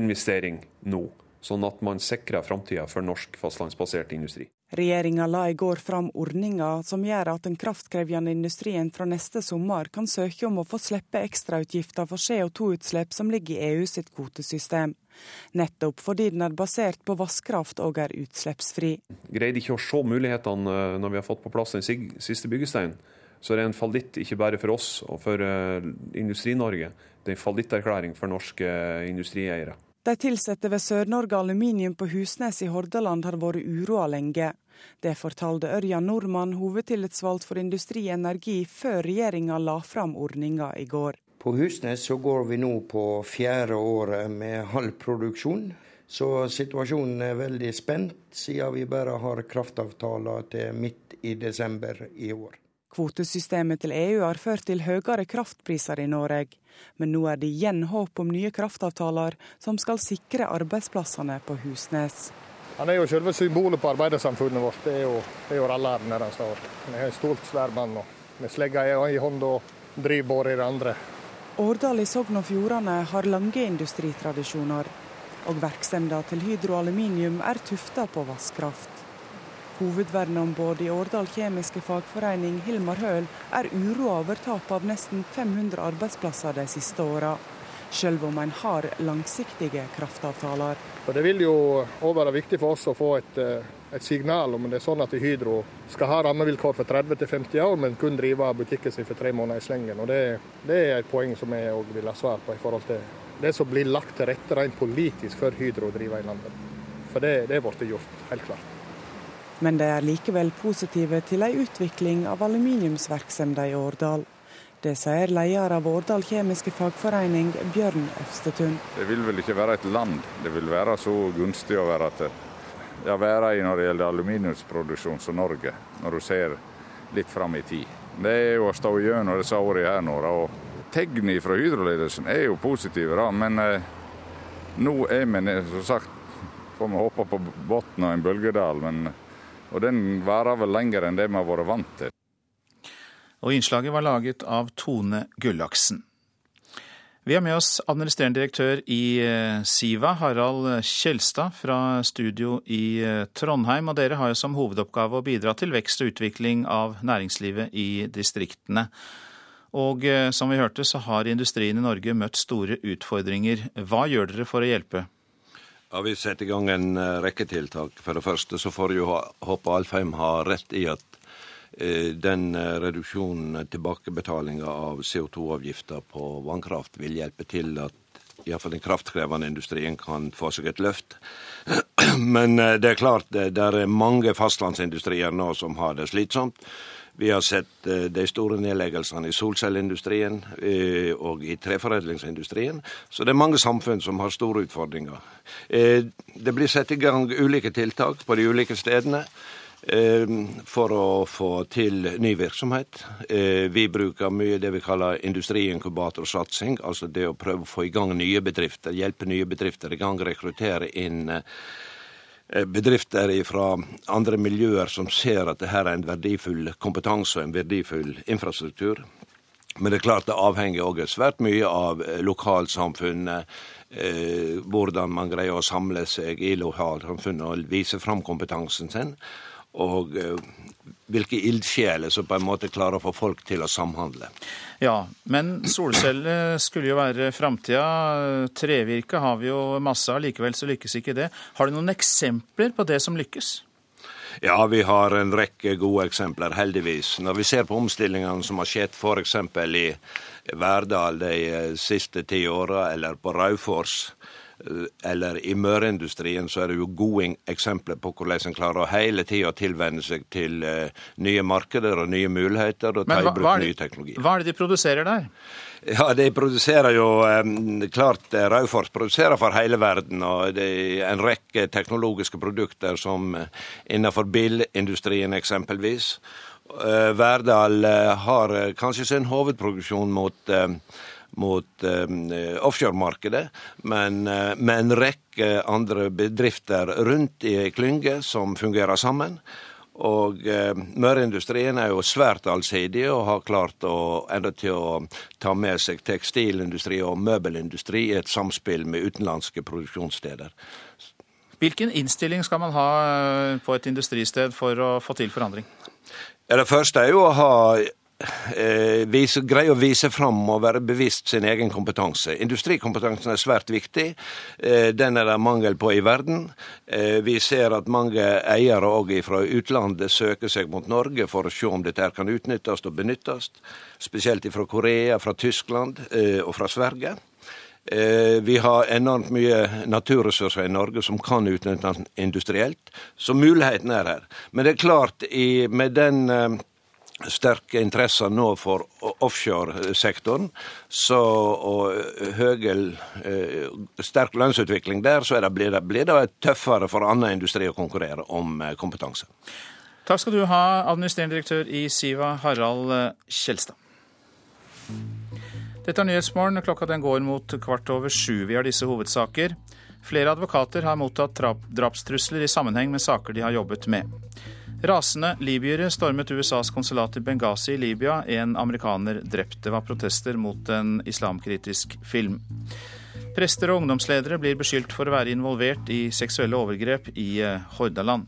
investering nå, sånn at man sikrer framtida for norsk fastlandsbasert industri. Regjeringa la i går fram ordninga som gjør at den kraftkrevende industrien fra neste sommer kan søke om å få slippe ekstrautgifter for CO2-utslipp som ligger i EU sitt kvotesystem. Nettopp fordi den er basert på vannkraft og er utslippsfri. Greide ikke å se mulighetene eh, når vi har fått på plass den siste byggesteinen. Så det er en fallitt ikke bare for oss og for eh, Industri-Norge, det er en fallitterklæring for norske eh, industrieiere. De ansatte ved Sør-Norge Aluminium på Husnes i Hordaland har vært uroa lenge. Det fortalte Ørjan Nordmann, hovedtillitsvalgt for Industri Energi, før regjeringa la fram ordninga i går. På Husnes så går vi nå på fjerde året med halv produksjon. Så situasjonen er veldig spent, siden vi bare har kraftavtaler til midt i desember i år. Kvotesystemet til EU har ført til høyere kraftpriser i Norge. Men nå er det igjen håp om nye kraftavtaler som skal sikre arbeidsplassene på Husnes. Han er jo selve symbolet på arbeidersamfunnet vårt. Det er jo, det er jo rallaren der han står. Han er en stolt, svær mann med slegga i hånda og driver i det andre. Årdal i Sogn og Fjordane har lange industritradisjoner, og virksomheten til Hydro Aluminium er tufta på vannkraft. Hovedverneombud i Årdal kjemiske fagforening, Hilmar Høel, er uroa over tapet av nesten 500 arbeidsplasser de siste åra, selv om en har langsiktige kraftavtaler. Det vil jo òg være viktig for oss å få et, eh, et, signal om det er sånn at Hydro skal ha rammevilkår for 30-50 år, men kun drive butikken sin for tre måneder i slengen. Og det, det er et poeng som jeg òg vil ha svar på i forhold til det som blir lagt til rette rent politisk for Hydro å drive i landet. For det, det er blitt gjort, helt klart. Men de er likevel positive til ei utvikling av aluminiumsvirksomheten i Årdal. Det sier leder av Årdal kjemiske fagforening, Bjørn Øvstetun. Det vil vel ikke være et land det vil være så gunstig å være, til, ja, være i når det gjelder aluminiumsproduksjon som Norge, når du ser litt fram i tid. Det er jo å stå gjennom disse årene her nå. og Tegnene fra Hydro-ledelsen er jo positive, da, men eh, nå er vi som sagt får vi håpe på bunnen av en bølgedal. Men, og den varer vel lenger enn det vi har vært vant til. Og innslaget var laget av Tone Gullaksen. Vi har med oss administrerende direktør i eh, Siva, Harald Kjelstad fra studio i eh, Trondheim. Og dere har jo som hovedoppgave å bidra til vekst og utvikling av næringslivet i distriktene. Og eh, som vi hørte, så har industrien i Norge møtt store utfordringer. Hva gjør dere for å hjelpe? Ja, Vi setter i gang en eh, rekke tiltak. For det første så får jo håpe Alfheim har rett i at eh, den reduksjonen, tilbakebetalinga av CO2-avgifter på vannkraft, vil hjelpe til at iallfall den kraftkrevende industrien kan få seg et løft. Men det er klart det er mange fastlandsindustrier nå som har det slitsomt. Vi har sett eh, de store nedleggelsene i solcelleindustrien eh, og i treforedlingsindustrien. Så det er mange samfunn som har store utfordringer. Eh, det blir satt i gang ulike tiltak på de ulike stedene for å få til ny virksomhet. Vi bruker mye det vi kaller industriinkubatorsatsing, altså det å prøve å få i gang nye bedrifter, hjelpe nye bedrifter i gang, rekruttere inn bedrifter fra andre miljøer som ser at det her er en verdifull kompetanse og en verdifull infrastruktur. Men det er klart det avhenger òg svært mye av eh, lokalsamfunnet. Eh, hvordan man greier å samle seg i lokalsamfunnet og vise fram kompetansen sin. Og eh, hvilke ildsjeler som på en måte klarer å få folk til å samhandle. Ja, men solceller skulle jo være framtida. Trevirke har vi jo masse av, likevel så lykkes ikke det. Har du noen eksempler på det som lykkes? Ja, vi har en rekke gode eksempler, heldigvis. Når vi ser på omstillingene som har skjedd f.eks. i Verdal de siste ti åra, eller på Raufoss, eller i møreindustrien så er det jo gode eksempler på hvordan en klarer å hele tida tilvenne seg til uh, nye markeder og nye muligheter og ta i bruk ny teknologi. Hva er det de produserer der? Ja, De produserer jo Klart eh, Raufoss produserer for hele verden. og Det er en rekke teknologiske produkter som uh, innenfor bilindustrien eksempelvis. Verdal har kanskje sin hovedproduksjon mot mot eh, offshoremarkedet, men eh, med en rekke andre bedrifter rundt i klynge som fungerer sammen. Og eh, Møreindustrien er jo svært allsidig og har klart å enda til å ta med seg tekstilindustri og møbelindustri i et samspill med utenlandske produksjonssteder. Hvilken innstilling skal man ha eh, på et industristed for å få til forandring? Ja, det første er jo å ha vise, greie å vise fram og være bevisst sin egen kompetanse. Industrikompetansen er svært viktig. Eh, den er det mangel på i verden. Eh, vi ser at mange eiere òg fra utlandet søker seg mot Norge for å se om dette kan utnyttes og benyttes. Spesielt fra Korea, fra Tyskland eh, og fra Sverige. Eh, vi har enormt mye naturressurser i Norge som kan utnyttes industrielt, så muligheten er her. Men det er klart, med den eh, sterke interesser nå for offshoresektoren, så, og høy, eh, sterk lønnsutvikling der, så det, blir, det, blir det tøffere for annen industri å konkurrere om eh, kompetanse. Takk skal du ha, administrerende direktør i Siva, Harald eh, Kjelstad. Dette er Nyhetsmorgen. Klokka den går mot kvart over sju. Vi har disse hovedsaker. Flere advokater har mottatt drapstrusler i sammenheng med saker de har jobbet med. Rasende libyere stormet USAs konsulat i Benghazi i Libya. En amerikaner drept. Det var protester mot en islamkritisk film. Prester og ungdomsledere blir beskyldt for å være involvert i seksuelle overgrep i eh, Hordaland.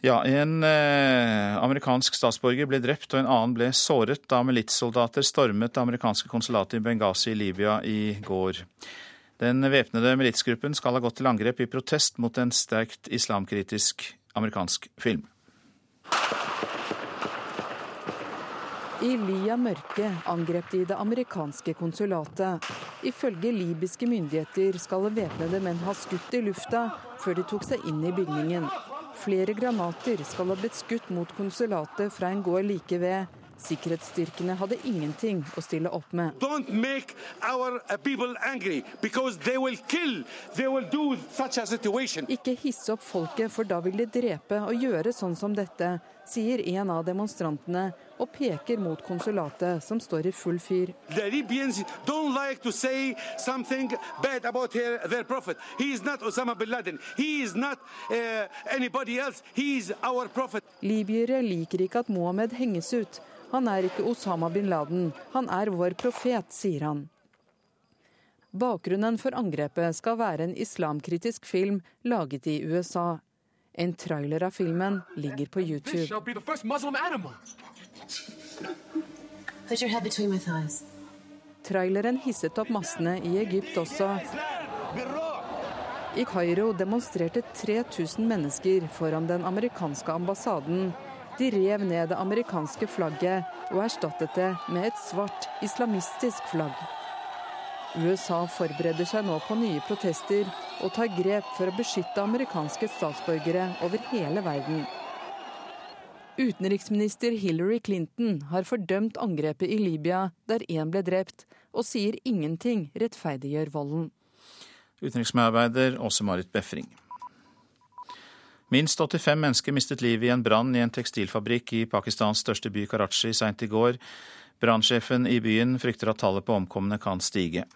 Ja, En eh, amerikansk statsborger ble drept og en annen ble såret da militssoldater stormet det amerikanske konsulatet i Benghazi i Libya i går. Den væpnede militsgruppen skal ha gått til angrep i protest mot en sterkt islamkritisk amerikansk film. I ly av mørket angrep de det amerikanske konsulatet. Ifølge libyske myndigheter skal væpnede menn ha skutt i lufta før de tok seg inn i bygningen. Flere granater skal ha blitt skutt mot konsulatet fra en gård like ved. Sikkerhetsstyrkene hadde ingenting å stille opp med. Uh, Ikke hisse opp folket, for da vil de drepe og gjøre sånn som dette, sier en av demonstrantene og peker mot konsulatet, som står i full fyr. Libyere liker ikke at Mohammed henges ut. Han er ikke Osama bin Laden, han er vår profet, sier han. Bakgrunnen for angrepet skal være en islamkritisk film laget i USA. En trailer av filmen ligger på YouTube. Traileren hisset opp massene i Egypt også. I Kairo demonstrerte 3000 mennesker foran den amerikanske ambassaden. De rev ned det amerikanske flagget og erstattet det med et svart islamistisk flagg. USA forbereder seg nå på nye protester og tar grep for å beskytte amerikanske statsborgere over hele verden. Utenriksminister Hillary Clinton har fordømt angrepet i Libya, der én ble drept, og sier ingenting rettferdiggjør volden. Utenriksmedarbeider Åse Marit Befring. Minst 85 mennesker mistet livet i en brann i en tekstilfabrikk i Pakistans største by Karachi seint i går. Brannsjefen i byen frykter at tallet på omkomne kan stige.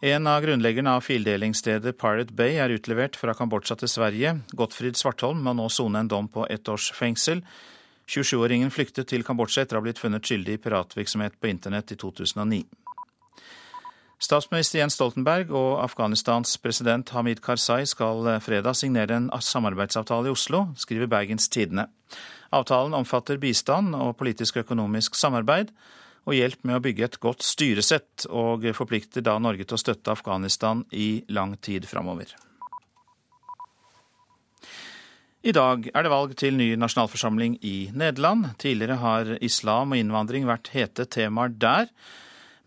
En av grunnleggerne av fildelingsstedet Pirate Bay er utlevert fra Kambodsja til Sverige. Gottfrid Svartholm må nå sone en dom på ett års fengsel. 27-åringen flyktet til Kambodsja etter å ha blitt funnet skyldig i piratvirksomhet på internett i 2009. Statsminister Jens Stoltenberg og Afghanistans president Hamid Karzai skal fredag signere en samarbeidsavtale i Oslo, skriver Bergens Tidende. Avtalen omfatter bistand og politisk og økonomisk samarbeid og hjelp med å bygge et godt styresett, og forplikter da Norge til å støtte Afghanistan i lang tid framover. I dag er det valg til ny nasjonalforsamling i Nederland. Tidligere har islam og innvandring vært hete temaer der.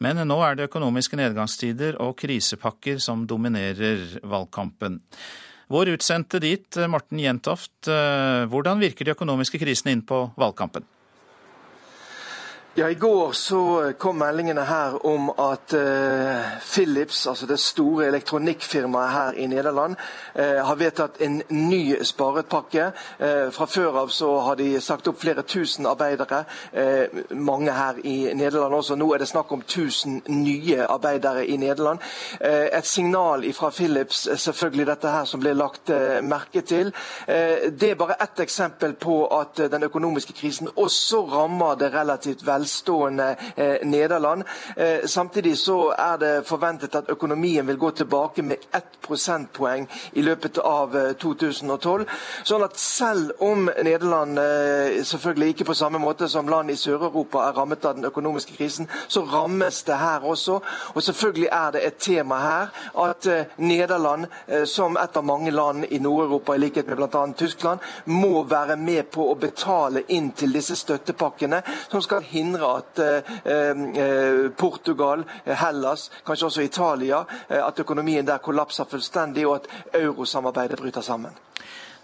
Men nå er det økonomiske nedgangstider og krisepakker som dominerer valgkampen. Vår utsendte dit, Morten Jentoft, eh, hvordan virker de økonomiske krisene inn på valgkampen? Ja, I går så kom meldingene her om at uh, Philips, altså det store elektronikkfirmaet her i Nederland, uh, har vedtatt en ny sparepakke. Uh, fra før av så har de sagt opp flere tusen arbeidere, mange her i Nederland også. Nå er det snakk om tusen nye arbeidere i Nederland. et signal fra Philips, selvfølgelig dette her som ble lagt merke til. det er bare ett eksempel på at den økonomiske krisen også rammer det relativt vel velstående eh, Nederland. Eh, samtidig så er det forventet at økonomien vil gå tilbake med ett prosentpoeng i løpet av 2012. Eh, sånn at selv om Nederland selvfølgelig ikke på samme måte som land i Sør-Europa er rammet av den økonomiske krisen, så rammes det her også. Og selvfølgelig er det et tema her at Nederland, som et av mange land i Nord-Europa, i likhet med bl.a. Tyskland, må være med på å betale inn til disse støttepakkene, som skal hindre at eh, eh, Portugal, Hellas, kanskje også Italia, eh, at økonomien der kollapser fullstendig, og at eurosamarbeidet bryter sammen.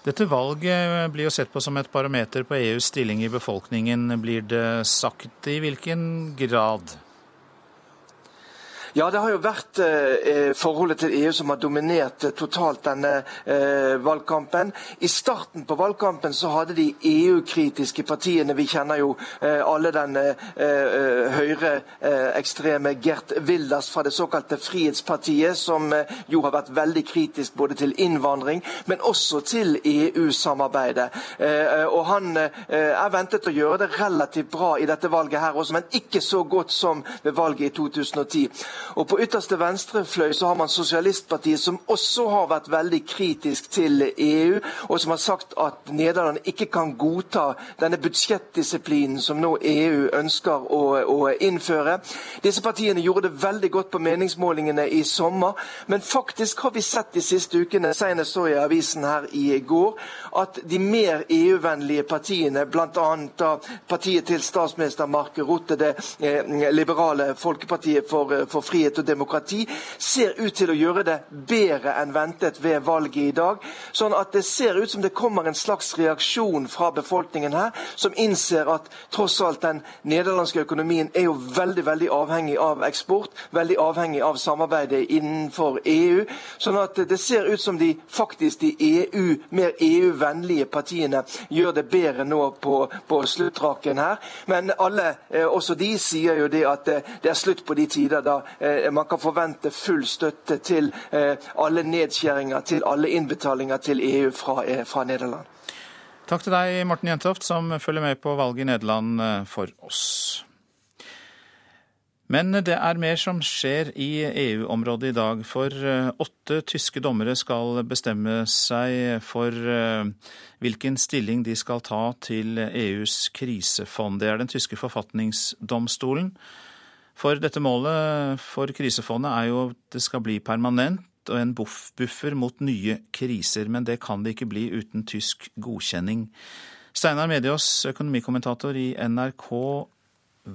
Dette valget blir jo sett på som et barometer på EUs stilling i befolkningen. Blir det sagt i hvilken grad? Ja, det har jo vært eh, forholdet til EU som har dominert eh, totalt denne eh, valgkampen. I starten på valgkampen så hadde de EU-kritiske partiene Vi kjenner jo eh, alle den eh, eh, høyreekstreme Gert Wilders fra det såkalte Frihetspartiet, som jo har vært veldig kritisk både til innvandring, men også til EU-samarbeidet. og Han er ventet å gjøre det relativt bra i dette valget her også, men ikke så godt som ved valget i 2010. Og På ytterste venstre fløy så har man Sosialistpartiet, som også har vært veldig kritisk til EU, og som har sagt at Nederland ikke kan godta denne budsjettdisiplinen som nå EU ønsker å, å innføre. Disse partiene gjorde det veldig godt på meningsmålingene i sommer, men faktisk har vi sett de siste ukene, senest så i avisen her i går, at de mer EU-vennlige partiene, bl.a. partiet til statsminister Mark Rutte, det eh, liberale Folkepartiet for, for frihet og demokrati, ser ut til å gjøre det bedre enn ventet ved valget i dag. Sånn at det ser ut som det kommer en slags reaksjon fra befolkningen her, som innser at tross alt den nederlandske økonomien er jo veldig veldig avhengig av eksport, veldig avhengig av samarbeidet innenfor EU. Sånn at det ser ut som de faktisk de EU, mer EU-vennlige partiene gjør det bedre nå på, på sluttraken her. Men alle, eh, også de, sier jo det at eh, det er slutt på de tider da man kan forvente full støtte til alle nedskjæringer, til alle innbetalinger til EU fra, fra Nederland. Takk til deg, Morten Jentoft, som følger med på valget i Nederland for oss. Men det er mer som skjer i EU-området i dag, for eh, åtte tyske dommere skal bestemme seg for eh, hvilken stilling de skal ta til EUs krisefond. Det er den tyske forfatningsdomstolen. For dette målet for krisefondet er jo at det skal bli permanent og en buffer mot nye kriser, men det kan det ikke bli uten tysk godkjenning. Steinar Mediås, økonomikommentator i NRK,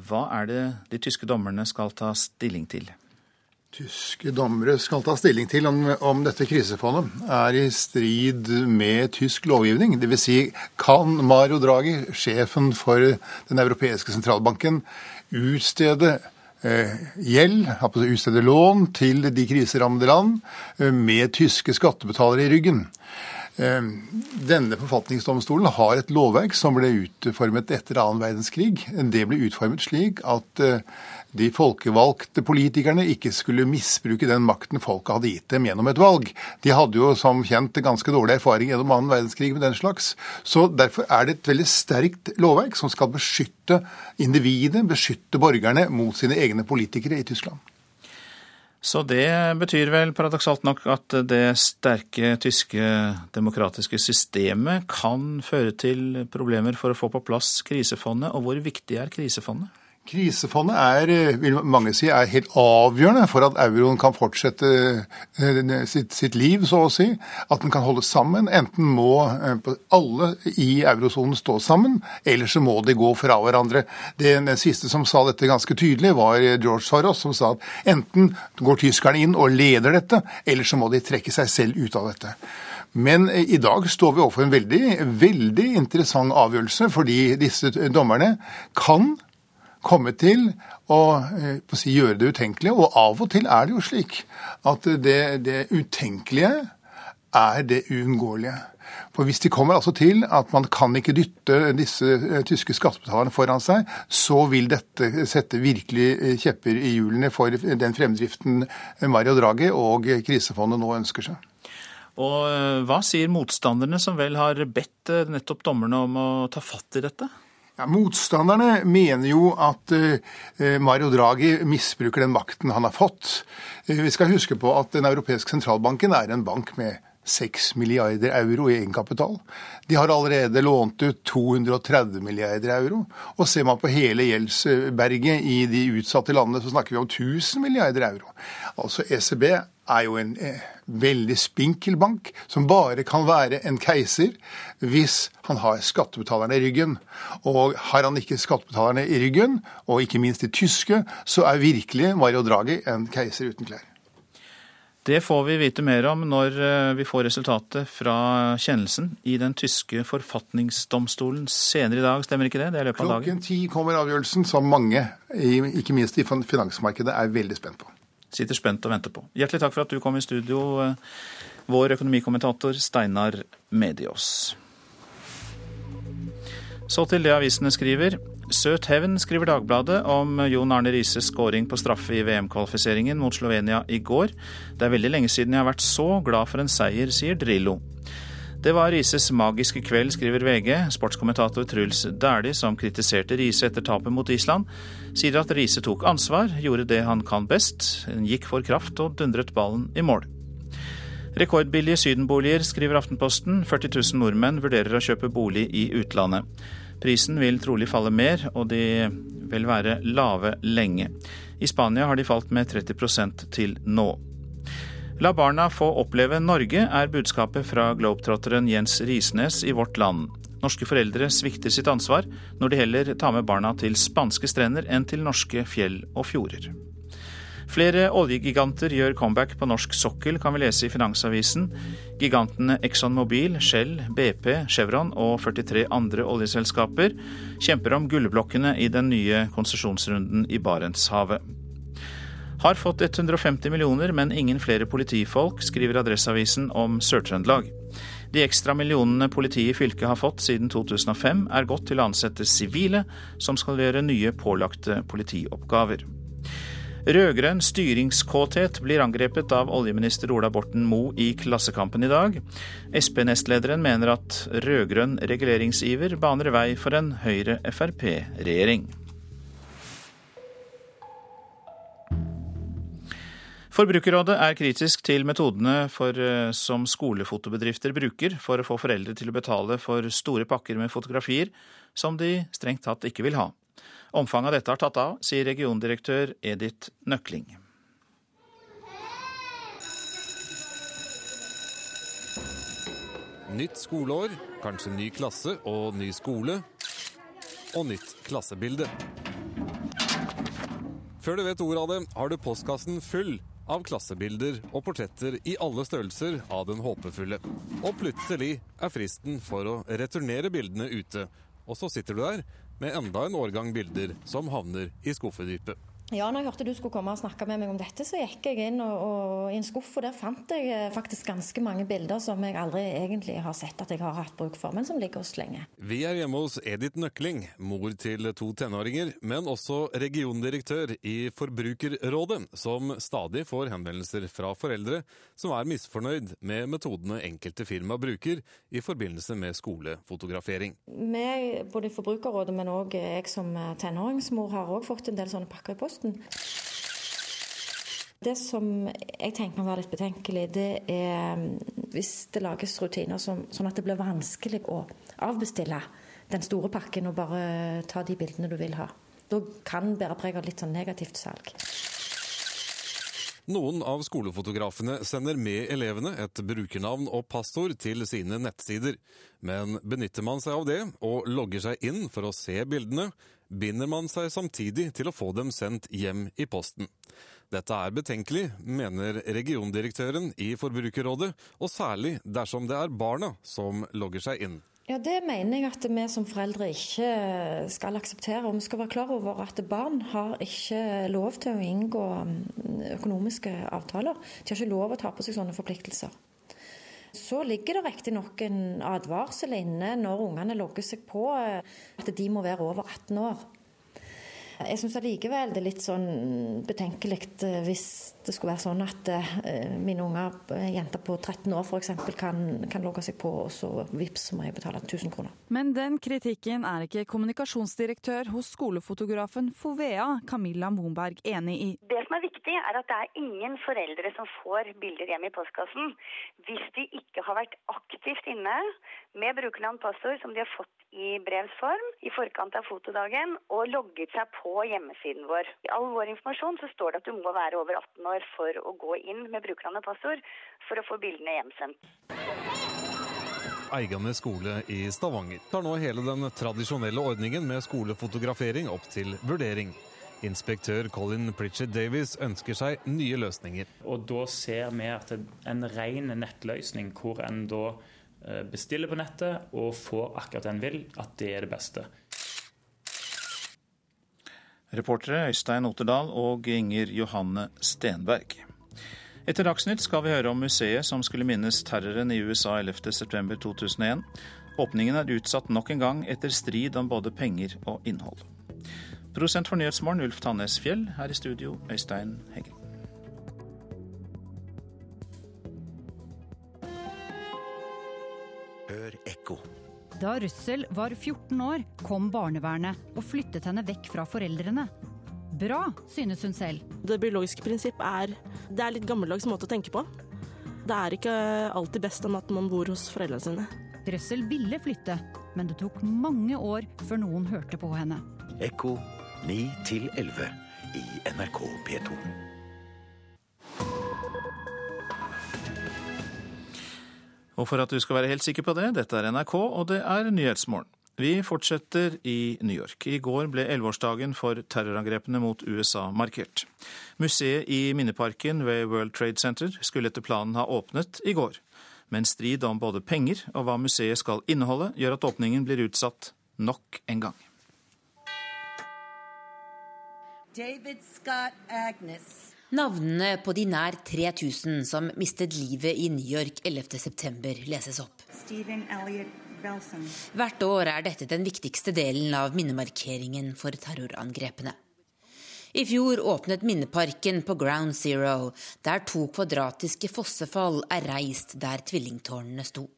hva er det de tyske dommerne skal ta stilling til? Tyske dommere skal ta stilling til om, om dette krisefondet er i strid med tysk lovgivning. Dvs. Si, kan Mario Draghi, sjefen for Den europeiske sentralbanken, utstede gjeld, utstede lån til de kriserammede land eh, med tyske skattebetalere i ryggen. Ehm, denne forfatningsdomstolen har et lovverk som ble utformet etter annen verdenskrig. Det ble utformet slik at eh, de folkevalgte politikerne ikke skulle misbruke den makten folket hadde gitt dem gjennom et valg. De hadde jo som kjent ganske dårlig erfaring gjennom annen verdenskrig med den slags. Så derfor er det et veldig sterkt lovverk som skal beskytte individet, beskytte borgerne mot sine egne politikere i Tyskland. Så det betyr vel paradoksalt nok at det sterke tyske demokratiske systemet kan føre til problemer for å få på plass krisefondet. Og hvor viktig er krisefondet? Krisefondet er, eh, vil mange si, er helt avgjørende for at euroen kan fortsette eh, sitt, sitt, liv, så å si. At den kan holde sammen. Enten må eh, alle i eurosonen stå sammen, eller så må de gå fra hverandre. Den, den siste som sa dette ganske tydelig, var George Soros, som sa at enten går tyskerne inn og leder dette, eller så må de trekke seg selv ut av dette. Men i dag står vi overfor en veldig, veldig interessant avgjørelse, fordi disse dommerne kan komme til å eh, si, gjøre det utenkelige. Og av og til er det jo slik at det, det utenkelige er det uunngåelige. For Hvis de kommer altså til at man kan ikke dytte disse eh, tyske skattebetalerne foran seg, så vil dette sette virkelig eh, kjepper i hjulene for den fremdriften Mario Draghi og krisefondet nå ønsker seg. Og Hva sier motstanderne, som vel har bedt nettopp dommerne om å ta fatt i dette? Ja, motstanderne mener jo at uh, Mario Draghi misbruker den makten han har fått. Uh, vi skal huske på at Den europeiske sentralbanken er en bank med 6 milliarder euro i egenkapital. De har allerede lånt ut 230 milliarder euro. Og ser man på hele gjeldsberget i de utsatte landene, så snakker vi om 1000 milliarder euro. Altså ECB er jo en eh, veldig spinkel bank, som bare kan være en keiser hvis han har skattebetalerne i ryggen. Og har han ikke skattebetalerne i ryggen, og ikke minst de tyske, så er virkelig Mario Draghi en keiser uten klær. Det får vi vite mer om når eh, vi får resultatet fra kjennelsen i den tyske forfatningsdomstolen senere i dag, stemmer ikke det? Det er løpet av dagen. Klokken ti kommer avgjørelsen, som mange, ikke minst i finansmarkedet, er veldig spent på. Sitter spent og venter på. Hjertelig takk for at du kom i studio, vår økonomikommentator Steinar Mediås. Så til det avisene skriver. Søt hevn, skriver Dagbladet om Jon Arne Rises skåring på straffe i VM-kvalifiseringen mot Slovenia i går. Det er veldig lenge siden jeg har vært så glad for en seier, sier Drillo. Det var Rises magiske kveld, skriver VG. Sportskommentator Truls Dæhlie, som kritiserte Riise etter tapet mot Island, sier at Riise tok ansvar, gjorde det han kan best, gikk for kraft og dundret ballen i mål. Rekordbillige sydenboliger, skriver Aftenposten. 40 000 nordmenn vurderer å kjøpe bolig i utlandet. Prisen vil trolig falle mer, og de vil være lave lenge. I Spania har de falt med 30% til nå. La barna få oppleve Norge, er budskapet fra globetrotteren Jens Risnes i Vårt Land. Norske foreldre svikter sitt ansvar når de heller tar med barna til spanske strender enn til norske fjell og fjorder. Flere oljegiganter gjør comeback på norsk sokkel, kan vi lese i Finansavisen. Gigantene Exxon Mobil, Shell, BP, Chevron og 43 andre oljeselskaper kjemper om gullblokkene i den nye konsesjonsrunden i Barentshavet. Har fått 150 millioner, men ingen flere politifolk, skriver Adresseavisen om Sør-Trøndelag. De ekstra millionene politiet i fylket har fått siden 2005, er gått til å ansette sivile som skal gjøre nye pålagte politioppgaver. Rød-grønn styringskåthet blir angrepet av oljeminister Ola Borten Moe i Klassekampen i dag. Sp-nestlederen mener at rød-grønn reguleringsiver baner vei for en Høyre-Frp-regjering. Forbrukerrådet er kritisk til metodene for, eh, som skolefotobedrifter bruker for å få foreldre til å betale for store pakker med fotografier som de strengt tatt ikke vil ha. Omfanget av dette har tatt av, sier regiondirektør Edith Nøkling. Nytt skoleår, kanskje ny klasse og ny skole. Og nytt klassebilde. Før du vet ordet av det, har du postkassen full av klassebilder og portretter i alle størrelser av den håpefulle. Og plutselig er fristen for å returnere bildene ute. Og så sitter du der med enda en årgang bilder som havner i skuffedypet. Ja, når jeg hørte du skulle komme og snakke med meg om dette, så gikk jeg inn og, og, i en skuff, og der fant jeg eh, faktisk ganske mange bilder som jeg aldri egentlig har sett at jeg har hatt bruk for, men som ligger hos lenge. Vi er hjemme hos Edith Nøkling, mor til to tenåringer, men også regiondirektør i Forbrukerrådet, som stadig får henvendelser fra foreldre som er misfornøyd med metodene enkelte firma bruker i forbindelse med skolefotografering. Vi, både i Forbrukerrådet, men òg jeg som tenåringsmor, har òg fått en del sånne pakker i posten posten. Det som jeg tenker kan være litt betenkelig, det er mm, hvis det lages rutiner som, sånn at det blir vanskelig å avbestille den store pakken og bare ta de bildene du vil ha. Da kan bære preg av litt sånn negativt salg. Noen av skolefotografene sender med elevene et brukernavn og passord til sine nettsider. Men benytter man seg av det og logger seg inn for å se bildene, binder man seg samtidig til å få dem sendt hjem i posten. Dette er betenkelig, mener regiondirektøren i Forbrukerrådet, og særlig dersom det er barna som logger seg inn. Ja, Det mener jeg at vi som foreldre ikke skal akseptere. Og vi skal være klar over at barn har ikke lov til å inngå mm, økonomiske avtaler. De har ikke lov å ta på seg sånne forpliktelser. Så ligger det riktignok en advarsel inne når ungene logger seg på eh, at de må være over 18 år. Jeg syns allikevel det er litt sånn betenkelig eh, hvis det skulle være sånn at uh, mine unger, jenter på 13 år f.eks., kan, kan logge seg på, og så vips må jeg betale 1000 kroner. Men den kritikken er ikke kommunikasjonsdirektør hos skolefotografen Fovea, Camilla Monberg, enig i. Det som er viktig, er at det er ingen foreldre som får bilder hjem i postkassen hvis de ikke har vært aktivt inne med brukernavn passord som de har fått i brevs form i forkant av fotodagen og logget seg på hjemmesiden vår. I all vår informasjon så står det at du må være over 18 år for å gå inn med brukernavn og passord for å få bildene hjemsendt. Eigane skole i Stavanger tar nå hele den tradisjonelle ordningen med skolefotografering opp til vurdering. Inspektør Colin Pritchett Davies ønsker seg nye løsninger. Og Da ser vi at en ren nettløsning, hvor en da Eh, bestiller på nettet og får akkurat det en vil, at det er det beste. Reportere Øystein Otterdal og Inger Johanne Stenberg. Etter Dagsnytt skal vi høre om museet som skulle minnes terroren i USA 11.9.2001. Åpningen er utsatt nok en gang etter strid om både penger og innhold. Prosent for Nyhetsmorgen Ulf Tannes Fjell, her i studio Øystein Heggen. Hør ekko. Da Russell var 14 år, kom barnevernet og flyttet henne vekk fra foreldrene. Bra, synes hun selv. Det biologiske prinsipp er, det er litt gammeldags måte å tenke på. Det er ikke alltid best om at man bor hos foreldrene sine. Russell ville flytte, men det tok mange år før noen hørte på henne. Ekko 9 11 i NRK P2. Og for at du skal være helt sikker på det, dette er NRK, og det er Nyhetsmorgen. Vi fortsetter i New York. I går ble elleveårsdagen for terrorangrepene mot USA markert. Museet i Minneparken ved World Trade Center skulle etter planen ha åpnet i går. Men strid om både penger og hva museet skal inneholde, gjør at åpningen blir utsatt nok en gang. David Scott Agnes. Navnene på de nær 3000 som mistet livet i New York 11.9 leses opp. Hvert år er dette den viktigste delen av minnemarkeringen for terrorangrepene. I fjor åpnet minneparken på Ground Zero, der to kvadratiske fossefall er reist der tvillingtårnene sto.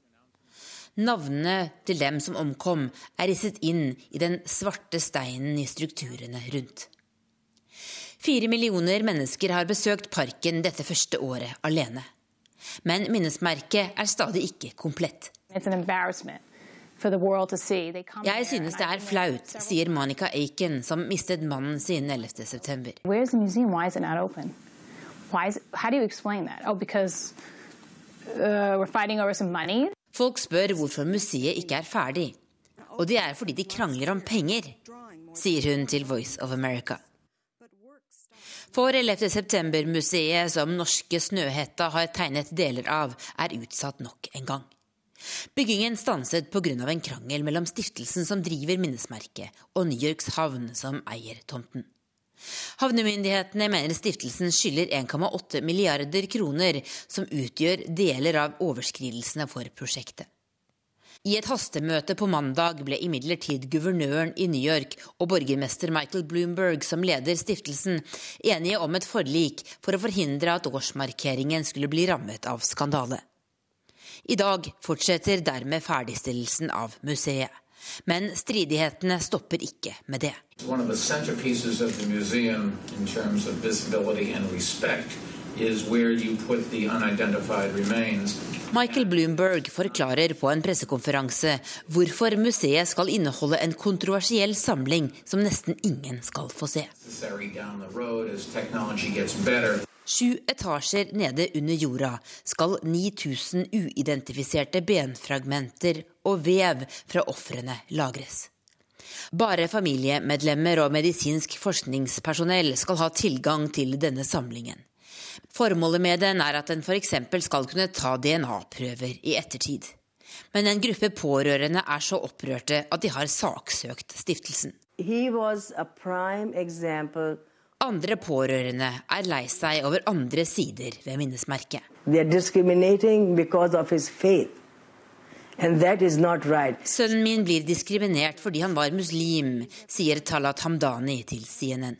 Navnene til dem som omkom, er risset inn i den svarte steinen i strukturene rundt. Fire millioner mennesker har besøkt parken dette første året alene. Men minnesmerket er stadig ikke komplett. Jeg synes det er flaut, sier Monica Aiken, som mistet mannen sin 11.9. Folk spør hvorfor museet ikke er ferdig. Og det er fordi de krangler om penger, sier hun til Voice of America. For 11. september-museet, som norske Snøhetta har tegnet deler av, er utsatt nok en gang. Byggingen stanset pga. en krangel mellom stiftelsen som driver minnesmerket, og New Yorks havn, som eier tomten. Havnemyndighetene mener stiftelsen skylder 1,8 milliarder kroner, som utgjør deler av overskridelsene for prosjektet. I et hastemøte på mandag ble imidlertid guvernøren i New York og borgermester Michael Bloomberg, som leder stiftelsen, enige om et forlik for å forhindre at årsmarkeringen skulle bli rammet av skandale. I dag fortsetter dermed ferdigstillelsen av museet. Men stridighetene stopper ikke med det. One of the Michael Bloomberg forklarer på en pressekonferanse hvorfor museet skal inneholde en kontroversiell samling som nesten ingen skal få se. Sju etasjer nede under jorda skal 9000 uidentifiserte benfragmenter og vev fra ofrene lagres. Bare familiemedlemmer og medisinsk forskningspersonell skal ha tilgang til denne samlingen. Formålet med den er at en f.eks. skal kunne ta DNA-prøver i ettertid. Men en gruppe pårørende er så opprørte at de har saksøkt stiftelsen. Andre pårørende er lei seg over andre sider ved minnesmerket. Right. Sønnen min blir diskriminert fordi han var muslim, sier Talat Hamdani til CNN.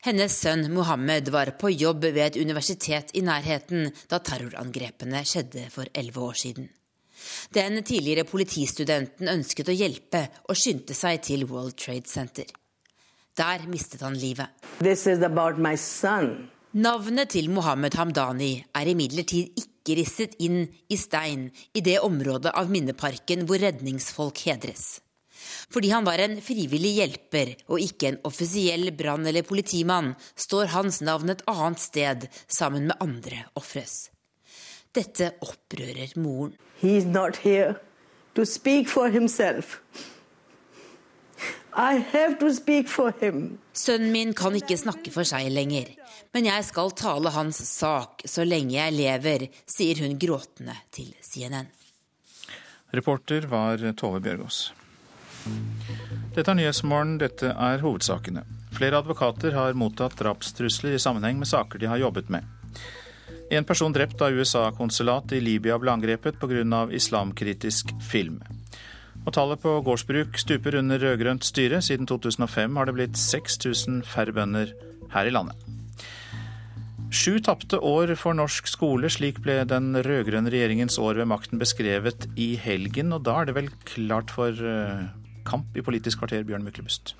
Hennes sønn Mohammed var på jobb ved et universitet i nærheten da terrorangrepene skjedde for elleve år siden. Den tidligere politistudenten ønsket å hjelpe og skyndte seg til World Trade Center. Der mistet han livet. Navnet til Mohammed Hamdani er imidlertid ikke risset inn i stein i det området av minneparken hvor redningsfolk hedres. Fordi han var en frivillig hjelper og ikke en offisiell brann- eller politimann, står hans navn et annet sted sammen med andre ofres. Dette opprører moren. He's not here to speak for himself. I have to speak for him. Sønnen min kan ikke snakke for seg lenger, men jeg skal tale hans sak så lenge jeg lever, sier hun gråtende til CNN. Reporter var Tove Bjørgaas. Dette er Nyhetsmorgen, dette er hovedsakene. Flere advokater har mottatt drapstrusler i sammenheng med saker de har jobbet med. En person drept av USA-konsulat i Libya ble angrepet pga. islamkritisk film. Og tallet på gårdsbruk stuper under rød-grønt styre. Siden 2005 har det blitt 6000 færre bønder her i landet. Sju tapte år for norsk skole, slik ble den rød-grønne regjeringens år ved makten beskrevet i helgen. Og da er det vel klart for eh, kamp i Politisk kvarter, Bjørn Myklebust?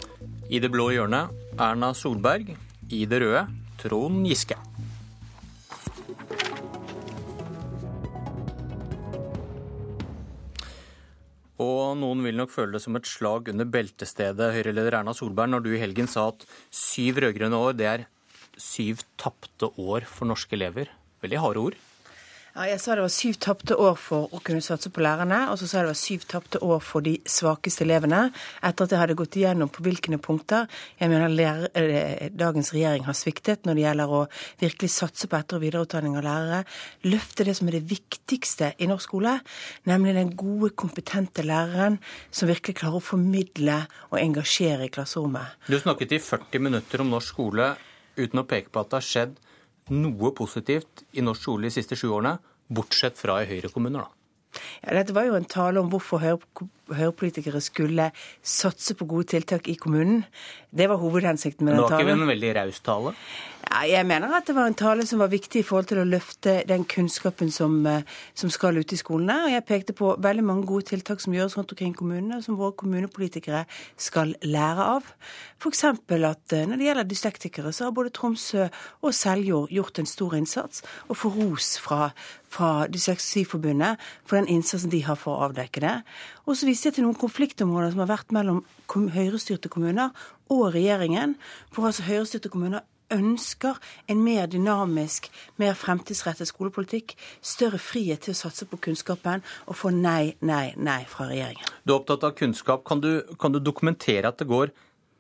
I det blå hjørnet Erna Solberg. I det røde Trond Giske. Og noen vil nok føle det som et slag under beltestedet, Høyre-leder Erna Solberg, når du i helgen sa at syv rød-grønne år, det er syv tapte år for norske elever. Veldig harde ord. Ja, jeg sa det var syv tapte år for å kunne satse på lærerne, og så sa jeg det var syv tapte år for de svakeste elevene, etter at jeg hadde gått igjennom på hvilke punkter jeg mener lærer, eh, dagens regjering har sviktet når det gjelder å virkelig satse på etter- og videreutdanning av lærere, løfte det som er det viktigste i norsk skole, nemlig den gode, kompetente læreren som virkelig klarer å formidle og engasjere i klasserommet. Du snakket i 40 minutter om norsk skole uten å peke på at det har skjedd noe positivt i norsk skole de siste sju årene, bortsett fra i Høyre-kommuner, da? Ja, dette var jo en tale om hvorfor Høyre-politikere skulle satse på gode tiltak i kommunen. Det var hovedhensikten med den talen. Men det var ikke en veldig raus tale? Jeg mener at det var en tale som var viktig i forhold til å løfte den kunnskapen som, eh, som skal ut i skolene. Og jeg pekte på veldig mange gode tiltak som gjøres rundt omkring kommunene, som våre kommunepolitikere skal lære av. F.eks. at eh, når det gjelder dyslektikere, så har både Tromsø og Seljord gjort en stor innsats, og får ros fra, fra Dysleksiforbundet for den innsatsen de har for å avdekke det. Og så viste jeg til noen konfliktområder som har vært mellom høyrestyrte kommuner og regjeringen, hvor altså høyrestyrte kommuner ønsker en mer dynamisk, mer fremtidsrettet skolepolitikk, større frihet til å satse på kunnskapen, og få nei, nei, nei fra regjeringen. Du er opptatt av kunnskap. Kan du, kan du dokumentere at det går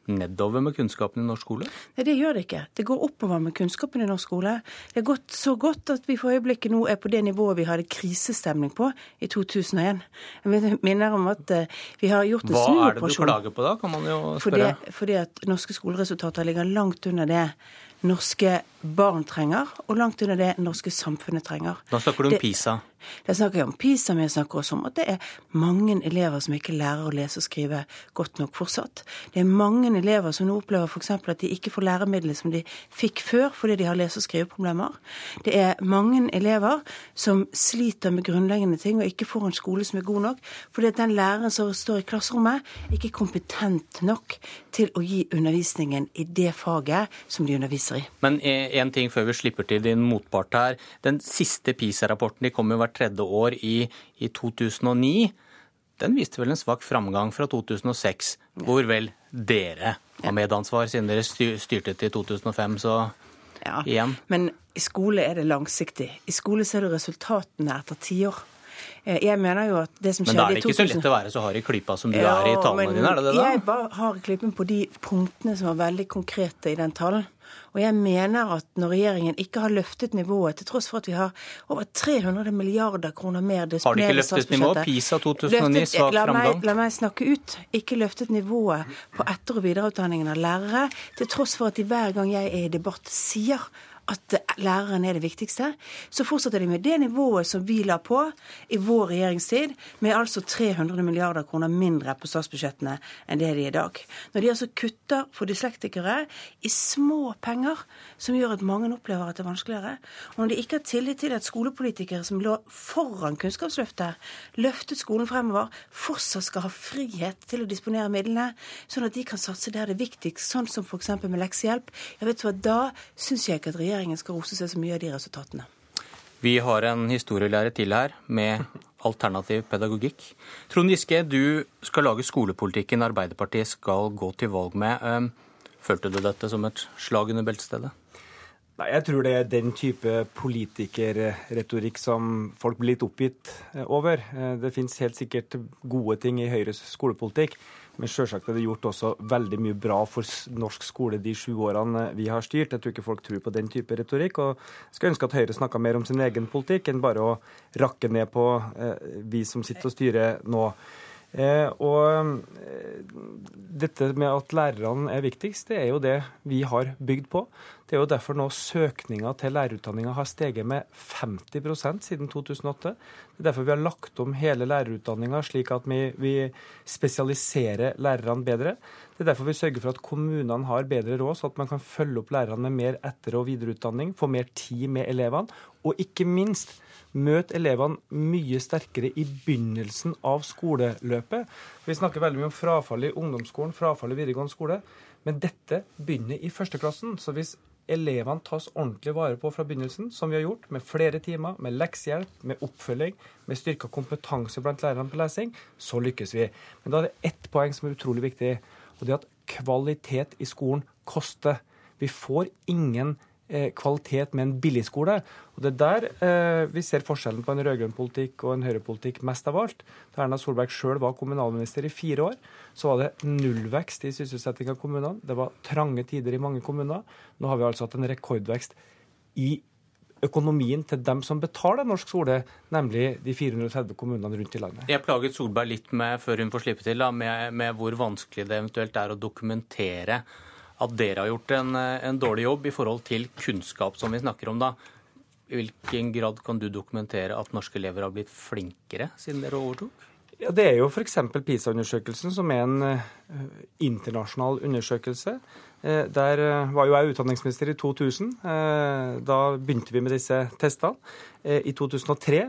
nedover med kunnskapen i norsk skole? Nei, det gjør det ikke. Det går oppover med kunnskapen i norsk skole. Det har gått så godt at vi for øyeblikket nå er på det nivået vi hadde krisestemning på i 2001. Jeg minner om at eh, vi har gjort en Hva er det du klager på da, kan man jo spørre? fordi at norske skoleresultater ligger langt under det norske barn trenger, og langt under det norske samfunnet trenger. Da snakker du om Det- PISA. Jeg snakker om PISA, men jeg snakker også om at det er mange elever som ikke lærer å lese og skrive godt nok fortsatt. Det er mange elever som nå opplever f.eks. at de ikke får læremidler som de fikk før fordi de har lese- og skriveproblemer. Det er mange elever som sliter med grunnleggende ting og ikke får en skole som er god nok, fordi at den læreren som står i klasserommet, ikke er kompetent nok til å gi undervisningen i det faget som de underviser i. Men én ting før vi slipper til din motpart her. Den siste PISA-rapporten de kom jo hvert tredje år i, i 2009. Den viste vel en svak framgang fra 2006, hvor vel dere har medansvar, siden dere styrte til 2005. Så Ja, igjen. Men i skole er det langsiktig. I skole ser du resultatene etter tiår. Eh, Jeg mener jo at det som Men da er det ikke så lett å være så hard i klypa som du er i Ja, talene dine, er det det da? Jeg bare har klippen på de punktene som var veldig konkrete i den talen. Og jeg mener at når regjeringen ikke har løftet nivået, til tross for at vi har over 300 milliarder kroner mer Har de ikke løftet nivået? PISA 2009, Løftet- svak framgang. la meg snakke ut. Ikke løftet nivået på etter- og videreutdanningen av lærere, til tross for at de hver gang jeg er i debatt sier at læreren er det viktigste, så fortsetter de med det nivået som vi la på i vår regjeringstid, med altså 300 milliarder kroner mindre på statsbudsjettene enn det de er i dag. Når de altså kutter for dyslektikere i små penger, som gjør at mange opplever at det er vanskeligere, og når de ikke har tillit til at skolepolitikere som lå foran Kunnskapsløftet, løftet skolen fremover, fortsatt skal ha frihet til å disponere midlene, sånn at de kan satse der det er viktigst, sånn som f.eks. med leksehjelp, ja, vet du hva, da syns jeg ikke at regjeringen skal rose seg så mye av de resultatene. Vi har en historielærer til her med alternativ pedagogikk. Trond Giske, du skal lage skolepolitikken Arbeiderpartiet skal gå til valg med. Følte du dette som et slag under beltestedet? Nei, Jeg tror det er den type politikerretorikk som folk blir litt oppgitt eh, over. Eh, Det finnes helt sikkert gode ting i Høyres skolepolitikk, men selvsagt er det gjort også veldig mye bra for norsk skole de sju årene vi har styrt. Jeg tror ikke folk tror på den type retorikk. og skulle ønske at Høyre snakka mer om sin egen politikk enn bare å rakke ned på eh, vi som sitter og styrer nå. Eh, og eh, dette med at lærerne er viktigst, det er jo det vi har bygd på. Det er jo derfor nå søkninga til lærerutdanninga har steget med 50% siden 2008. Det er derfor vi har lagt om hele lærerutdanninga slik at vi, vi spesialiserer lærerne bedre. Det er derfor vi sørger for at kommunene har bedre råd, så at man kan følge opp lærerne med mer etter- og videreutdanning, få mer tid med elevene, og ikke minst møte elevene mye sterkere i begynnelsen av skoleløpet. Vi snakker veldig mye om frafall i ungdomsskolen, frafall i videregående skole, men dette begynner i førsteklassen. Så hvis elevene tas ordentlig vare på fra begynnelsen, som vi har gjort, med flere timer, med leksehjelp, med oppfølging, med styrka kompetanse blant lærerne på lesing, så lykkes vi. Men da er det ett poeng som er utrolig viktig, og det er at kvalitet i skolen koster. Vi får ingen Eh, kvalitet med en billigskole. Og Det er der eh, vi ser forskjellen på en rød-grønn politikk og en høyrepolitikk mest av alt. Da Erna Solberg sjøl var kommunalminister i fire år, så var det nullvekst i sysselsetting av kommunene. Det var trange tider i mange kommuner. Nå har vi altså hatt en rekordvekst i økonomien til dem som betaler norsk skole, nemlig de 430 kommunene rundt i landet. Jeg plaget Solberg litt med, før hun får slippe til, da, med, med hvor vanskelig det eventuelt er å dokumentere at dere har gjort en, en, dårlig jobb i forhold til kunnskap, som vi snakker om da. I hvilken grad kan du dokumentere at norske elever har blitt flinkere siden dere overtok? Ja, Det er jo f.eks. PISA-undersøkelsen, som er en uh, internasjonal undersøkelse. Uh, der uh, var jo jeg utdanningsminister i 2000. Da begynte vi med disse testene. I 2003,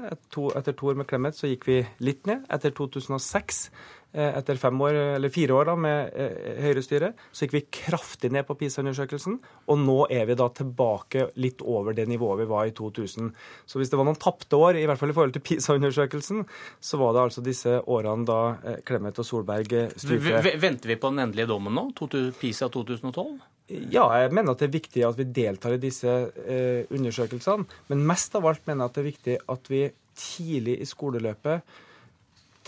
etter to år med Clemet, så gikk vi litt ned. Etter 2006 Eh, etter fem år, eller fire år da, med eh, Høyre-styre, så gikk vi kraftig ned på PISA-undersøkelsen. Og nå er vi da tilbake litt over det nivået vi var i 2000. Så hvis det var noen tapte år, i hvert fall i forhold til PISA-undersøkelsen, så var det altså disse årene da eh, Clemet og Solberg styrte. Venter vi på den endelige dommen nå? PISA 2012? Ja, jeg mener at det er viktig at vi deltar i disse eh, undersøkelsene. Men mest av alt mener jeg at det er viktig at vi tidlig i skoleløpet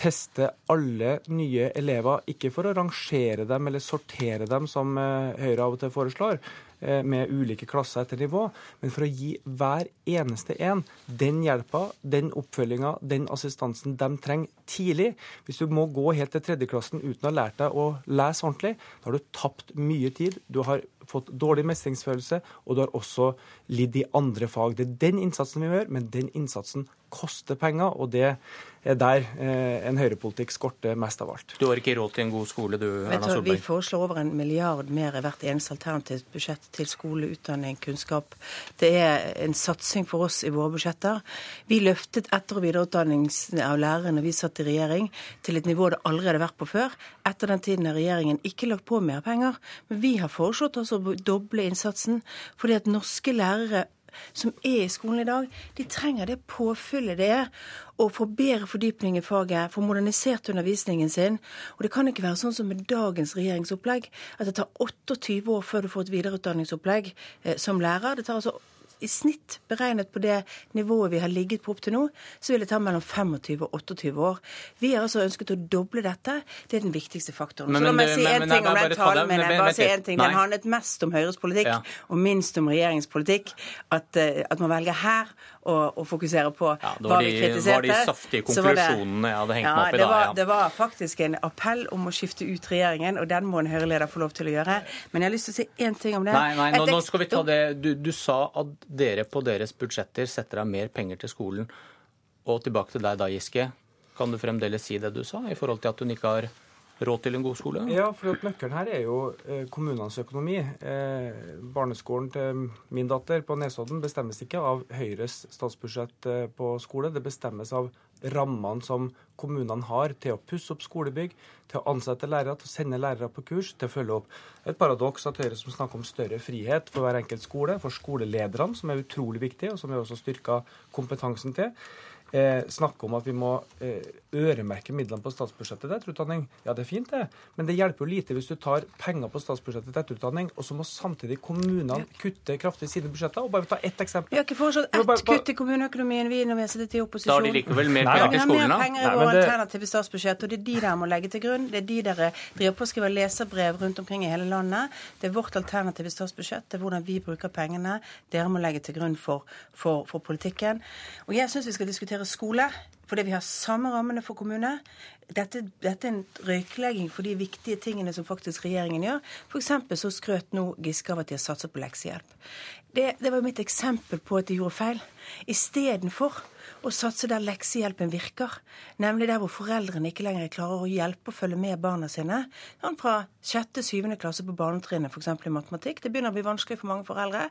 teste alle nye elever, ikke for å rangere dem eller sortere dem, som eh, Høyre av og til foreslår, eh, med ulike klasser etter nivå, men for å gi hver eneste en den hjelpa, den oppfølginga, den assistansen de trenger tidlig. Hvis du må gå helt til tredjeklassen uten å ha lært deg å lese ordentlig, da har du tapt mye tid. Du har fått dårlig mestringsfølelse, og du har også lidd i andre fag. Det er den innsatsen vi gjør, men den innsatsen koster penger, og det er der eh, en høyrepolitikk skorter mest av alt. Du har ikke råd til en god skole, du, Erna Solberg? Vi foreslår over en milliard mer i hvert eneste alternativt budsjett til skole, utdanning, kunnskap. Det er en satsing for oss i våre budsjetter. Vi løftet etter- og videreutdanning av lærere når vi satt i regjering, til et nivå det aldri hadde vært på før. Etter den tiden har regjeringen ikke lagt på mer penger, men vi har foreslått også å doble innsatsen, fordi at norske lærere som er i skolen i dag, de trenger det påfyllet det er å få bedre fordypning i faget, få modernisert undervisningen sin. Og det kan ikke være sånn som med dagens regjeringsopplegg, at det tar 28 år før du får et videreutdanningsopplegg eh, som lærer. Det tar altså i snitt beregnet på det nivået vi har ligget på opp til nå, så vil det ta mellom 25 og 28 år. Vi har altså ønsket å doble dette. Det er den viktigste faktoren. Men, så la meg si en ting om den talen min. Bare si en ting. Den handlet mest om Høyres politikk ja. og minst om regjeringspolitikk. At, eh, at man velger her å, å fokusere på ja, hva vi kritiserte. Det var de saftige konklusjonene jeg hadde hengt ja, meg opp i da. Var, ja. Det var faktisk en appell om å skifte ut regjeringen, og den må en Høyre-leder få lov til å gjøre. Men jeg har lyst til å si én ting om det. Nei, nei, nå, nå skal vi ta det. Du, du sa at dere på deres budsjetter setter av mer penger til skolen. Og tilbake til deg da, Giske. Kan du fremdeles si det du sa, i forhold til at hun ikke har råd til en god skole? Ja, for nøkkelen her er jo eh, kommunenes økonomi. Eh, barneskolen til min datter på Nesodden bestemmes ikke av Høyres statsbudsjett eh, på skole. Det bestemmes av rammene som kommunene har til å pusse opp skolebygg, til å ansette lærere, til å sende lærere på kurs, til å følge opp. Et paradoks at Høyre som snakker om større frihet for hver enkelt skole, for skolelederne, som er utrolig viktig, og som vi også styrker kompetansen til, eh, snakke om at vi må øremerke midlene på statsbudsjettet til etterutdanning. Ja, det er fint, det, men det hjelper jo lite hvis du tar penger på statsbudsjettet til etterutdanning, og så må samtidig kommunene kutte kraftig i sine budsjetter. Og bare ta ett eksempel. Vi har ikke foreslått ett bare, kutt i kommuneøkonomien, vi, når vi har sittet i opposisjon. Da har de likevel mer penger til skolen, da? Vi har mer penger i vårt alternative statsbudsjett, og det er de dere må legge til grunn. Det er de dere driver på å skrive leserbrev rundt omkring i hele landet. Det er vårt alternative statsbudsjett, det er hvordan vi bruker pengene. Dere må legge til grunn for, for, for politikken. Og jeg syns vi skal diskutere skole. For fordi vi har samme rammene for kommune. Dette, dette, er en røyklegging for de viktige tingene som faktisk regjeringen gjør. F.eks. så skrøt nå Giske av at de har satset på leksehjelp. Det, det var mitt eksempel på at de gjorde feil. Istedenfor å satse der leksehjelpen virker, nemlig der hvor foreldrene ikke lenger klarer å hjelpe og følge med barna sine. Sånn fra sjette-syvende klasse på barnetrinnet, f.eks. i matematikk. Det begynner å bli vanskelig for mange foreldre,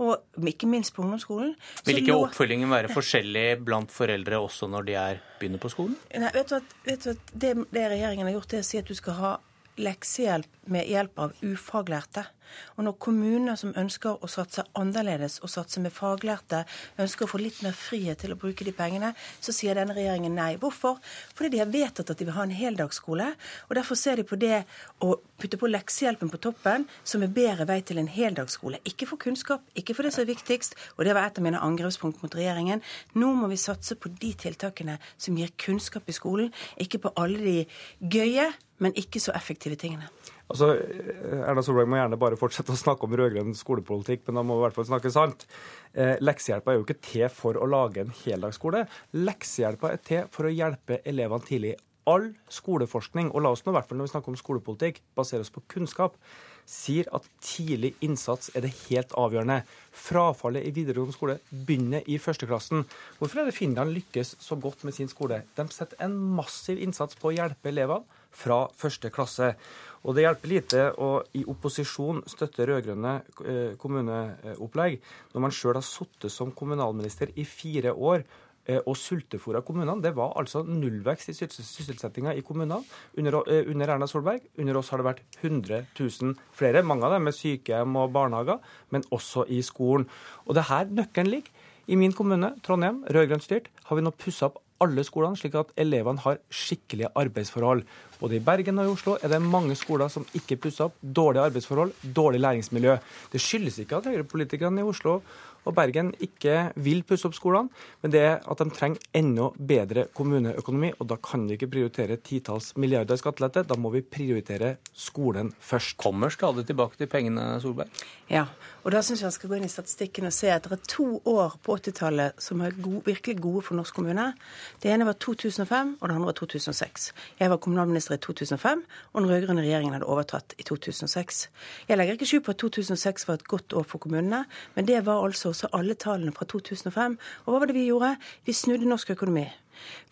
og ikke minst på ungdomsskolen. Vil ikke oppfølgingen være forskjellig blant foreldre også når de er, begynner på skolen? Nei, vet du at, vet du at det, det regjeringen har gjort, er å si at du skal ha leksehjelp med hjelp av ufaglærte. Og når kommuner som ønsker å satse annerledes og satse med faglærte, ønsker å få litt mer frihet til å bruke de pengene, så sier denne regjeringen nei. Hvorfor? Fordi de har vedtatt at de vil ha en heldagsskole. Og derfor ser de på det å putte på leksehjelpen på toppen som en bedre vei til en heldagsskole. Ikke for kunnskap, ikke for det som er viktigst, og det var et av mine angrepspunkt mot regjeringen. Nå må vi satse på de tiltakene som gir kunnskap i skolen, ikke på alle de gøye men ikke så effektive tingene. Altså, Erna Solberg må gjerne bare fortsette å snakke om rød-grønn skolepolitikk, men da må vi i hvert fall snakke sant. Eh, leksehjelpa er jo ikke til for å lage en heldagsskole. Leksehjelpa er til for å hjelpe elevene tidlig. All skoleforskning, og la oss nå i hvert fall når vi snakker om skolepolitikk, basere oss på kunnskap sier at tidlig innsats er det helt avgjørende. Frafallet i videregående skole begynner i førsteklassen. Hvorfor er det Finland lykkes så godt med sin skole? De setter en massiv innsats på å hjelpe elevene fra første klasse. Og det hjelper lite å i opposisjon støtte rød-grønne eh, kommuneopplegg når man sjøl har sittet som kommunalminister i fire år Eh, og sultefòra kommunene. Det var altså nullvekst i sysselsettinga i kommunene under, eh, under, Erna Solberg. Under oss har det vært 100 000 flere, mange av dem med sykehjem og barnehager, men også i skolen. Og det er her nøkkelen ligger. I min kommune, Trondheim, rød-grønt styrt, har vi nå pussa opp alle skolene, slik at elevene har skikkelige arbeidsforhold. Både i Bergen og i Oslo er det mange skoler som ikke pusser opp. Dårlige arbeidsforhold, dårlig læringsmiljø. Det skyldes ikke at høyrepolitikerne i Oslo og Bergen ikke vil pusse opp skolene, men det er at de trenger enda bedre kommuneøkonomi. Og da kan vi ikke prioritere titalls milliarder i skattelette, da må vi prioritere skolen først. Kommer stadig tilbake til pengene, Solberg? Ja, og da syns jeg han skal gå inn i statistikken og se at det er to år på 80-tallet som er gode, virkelig gode for norsk kommune. Det ene var 2005, og det andre var 2006. Jeg var kommunalminister i 2005, og den rød-grønne regjeringen hadde overtatt i 2006. Jeg legger ikke skjul på at 2006 var et godt år for kommunene, men det var altså også alle tallene fra 2005. Og hva var det vi gjorde? Vi snudde norsk økonomi.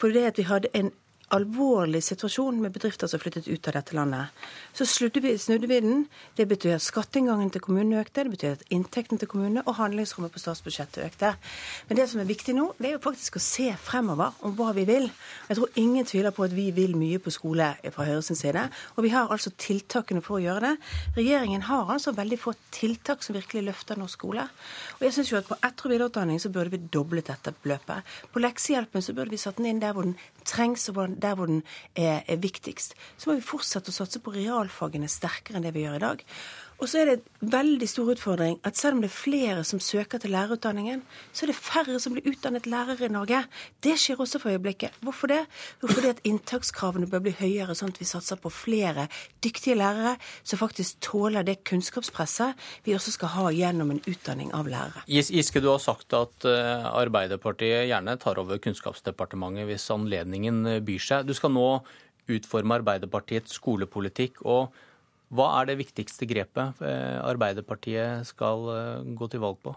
For det at vi hadde en alvorlig situasjon med bedrifter som flyttet ut av dette landet. Så vi, snudde vi den. Det betyr at skatteinngangen til kommunene økte, det betyr at inntekten til kommunene og handlingsrommet på statsbudsjettet økte. Men det som er viktig nå, det er jo faktisk å se fremover om hva vi vil. Jeg tror ingen tviler på at vi vil mye på skole fra Høyres side. Og vi har altså tiltakene for å gjøre det. Regjeringen har altså veldig få tiltak som virkelig løfter norsk skole. Og jeg syns jo at på etter- og videreutdanning så burde vi doblet dette beløpet. På leksehjelpen så burde vi satt den inn der hvor den trengs, og der hvor den er, er viktigst. Så må vi fortsette å satse på realfagene sterkere enn det vi gjør i dag. Og så er det en veldig stor utfordring at selv om det er flere som søker til lærerutdanningen, så er det færre som blir utdannet lærere i Norge. Det skjer også for øyeblikket. Hvorfor det? Jo, fordi at inntakskravene bør bli høyere, sånn at vi satser på flere dyktige lærere som faktisk tåler det kunnskapspresset vi også skal ha gjennom en utdanning av lærere. Giske, du har sagt at eh, Arbeiderpartiet gjerne tar over Kunnskapsdepartementet hvis anledningen byr seg. Du skal nå utforme Arbeiderpartiets skolepolitikk. og hva er det viktigste grepet eh, Arbeiderpartiet skal eh, gå til valg på?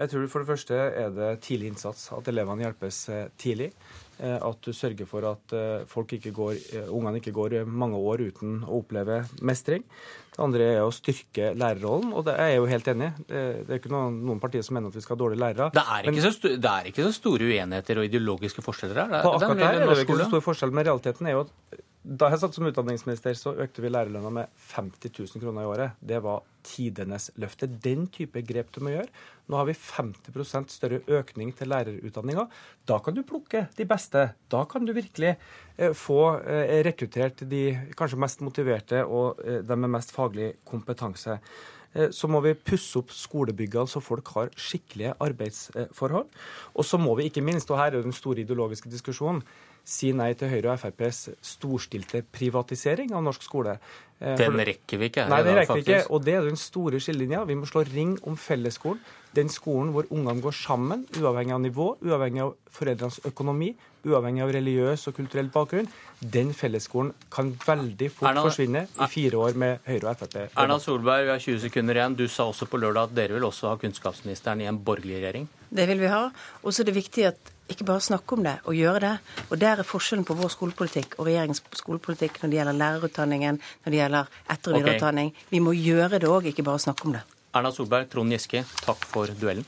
Jeg tror For det første er det tidlig innsats. At elevene hjelpes eh, tidlig. At du sørger for at folk ikke går, ungene ikke går mange år uten å oppleve mestring. Det andre er å styrke lærerrollen, og det er jeg jo helt enig i. Det, det er ikke noen, noen, partier som mener at vi skal ha dårlige lærere. Det er, ikke, så, det er ikke så store uenigheter og ideologiske forskjeller her? På akkurat her er det ikke så stor forskjell, men realiteten er jo at da jeg satt som utdanningsminister, så økte vi lærerlønna med 50 000 kroner i året. Det var tidenes løfte. Den type grep du må gjøre. Nå har vi 50% større økning til lærerutdanninga. Da kan du plukke de beste. Da kan du virkelig eh, få eh, rekruttert de kanskje mest motiverte og eh, de med mest faglig kompetanse. Så må vi pusse opp skolebyggene så folk har skikkelige arbeidsforhold. Og så må vi ikke minst, og her er den store ideologiske diskusjonen, si nei til Høyre og FrPs storstilte privatisering av norsk skole. Eh, den rekker vi ikke Nei, den rekker vi ikke. Og det er den store skillelinja. Vi må slå ring om fellesskolen. Den skolen hvor ungene går sammen, uavhengig av nivå, uavhengig av foreldrenes økonomi, uavhengig av religiøs og kulturell bakgrunn, den fellesskolen kan veldig fort Erna- forsvinne i fire år med Høyre og Frp. Erna Solberg, vi har 20 sekunder igjen. Du sa også på lørdag at dere vil også ha kunnskapsministeren i en borgerlig regjering. Det vil vi ha. Og så er det viktig at ikke bare snakke om det, og gjøre det. Og der er forskjellen på vår skolepolitikk og regjeringens skolepolitikk når det gjelder lærerutdanningen, når det gjelder etter- og videreutdanning. Okay. Vi må gjøre det òg, ikke bare snakke om det. Erna Solberg, Trond Giske, takk for duellen.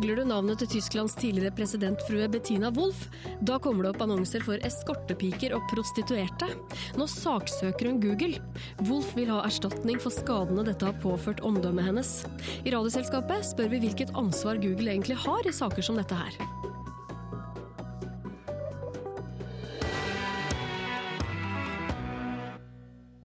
Googler du navnet til Tysklands tidligere presidentfrue Bettina Wolff, da kommer det opp annonser for eskortepiker og prostituerte. Nå saksøker hun Google. Wolff vil ha erstatning for skadene dette har påført omdømmet hennes. I Radioselskapet spør vi hvilket ansvar Google egentlig har i saker som dette her.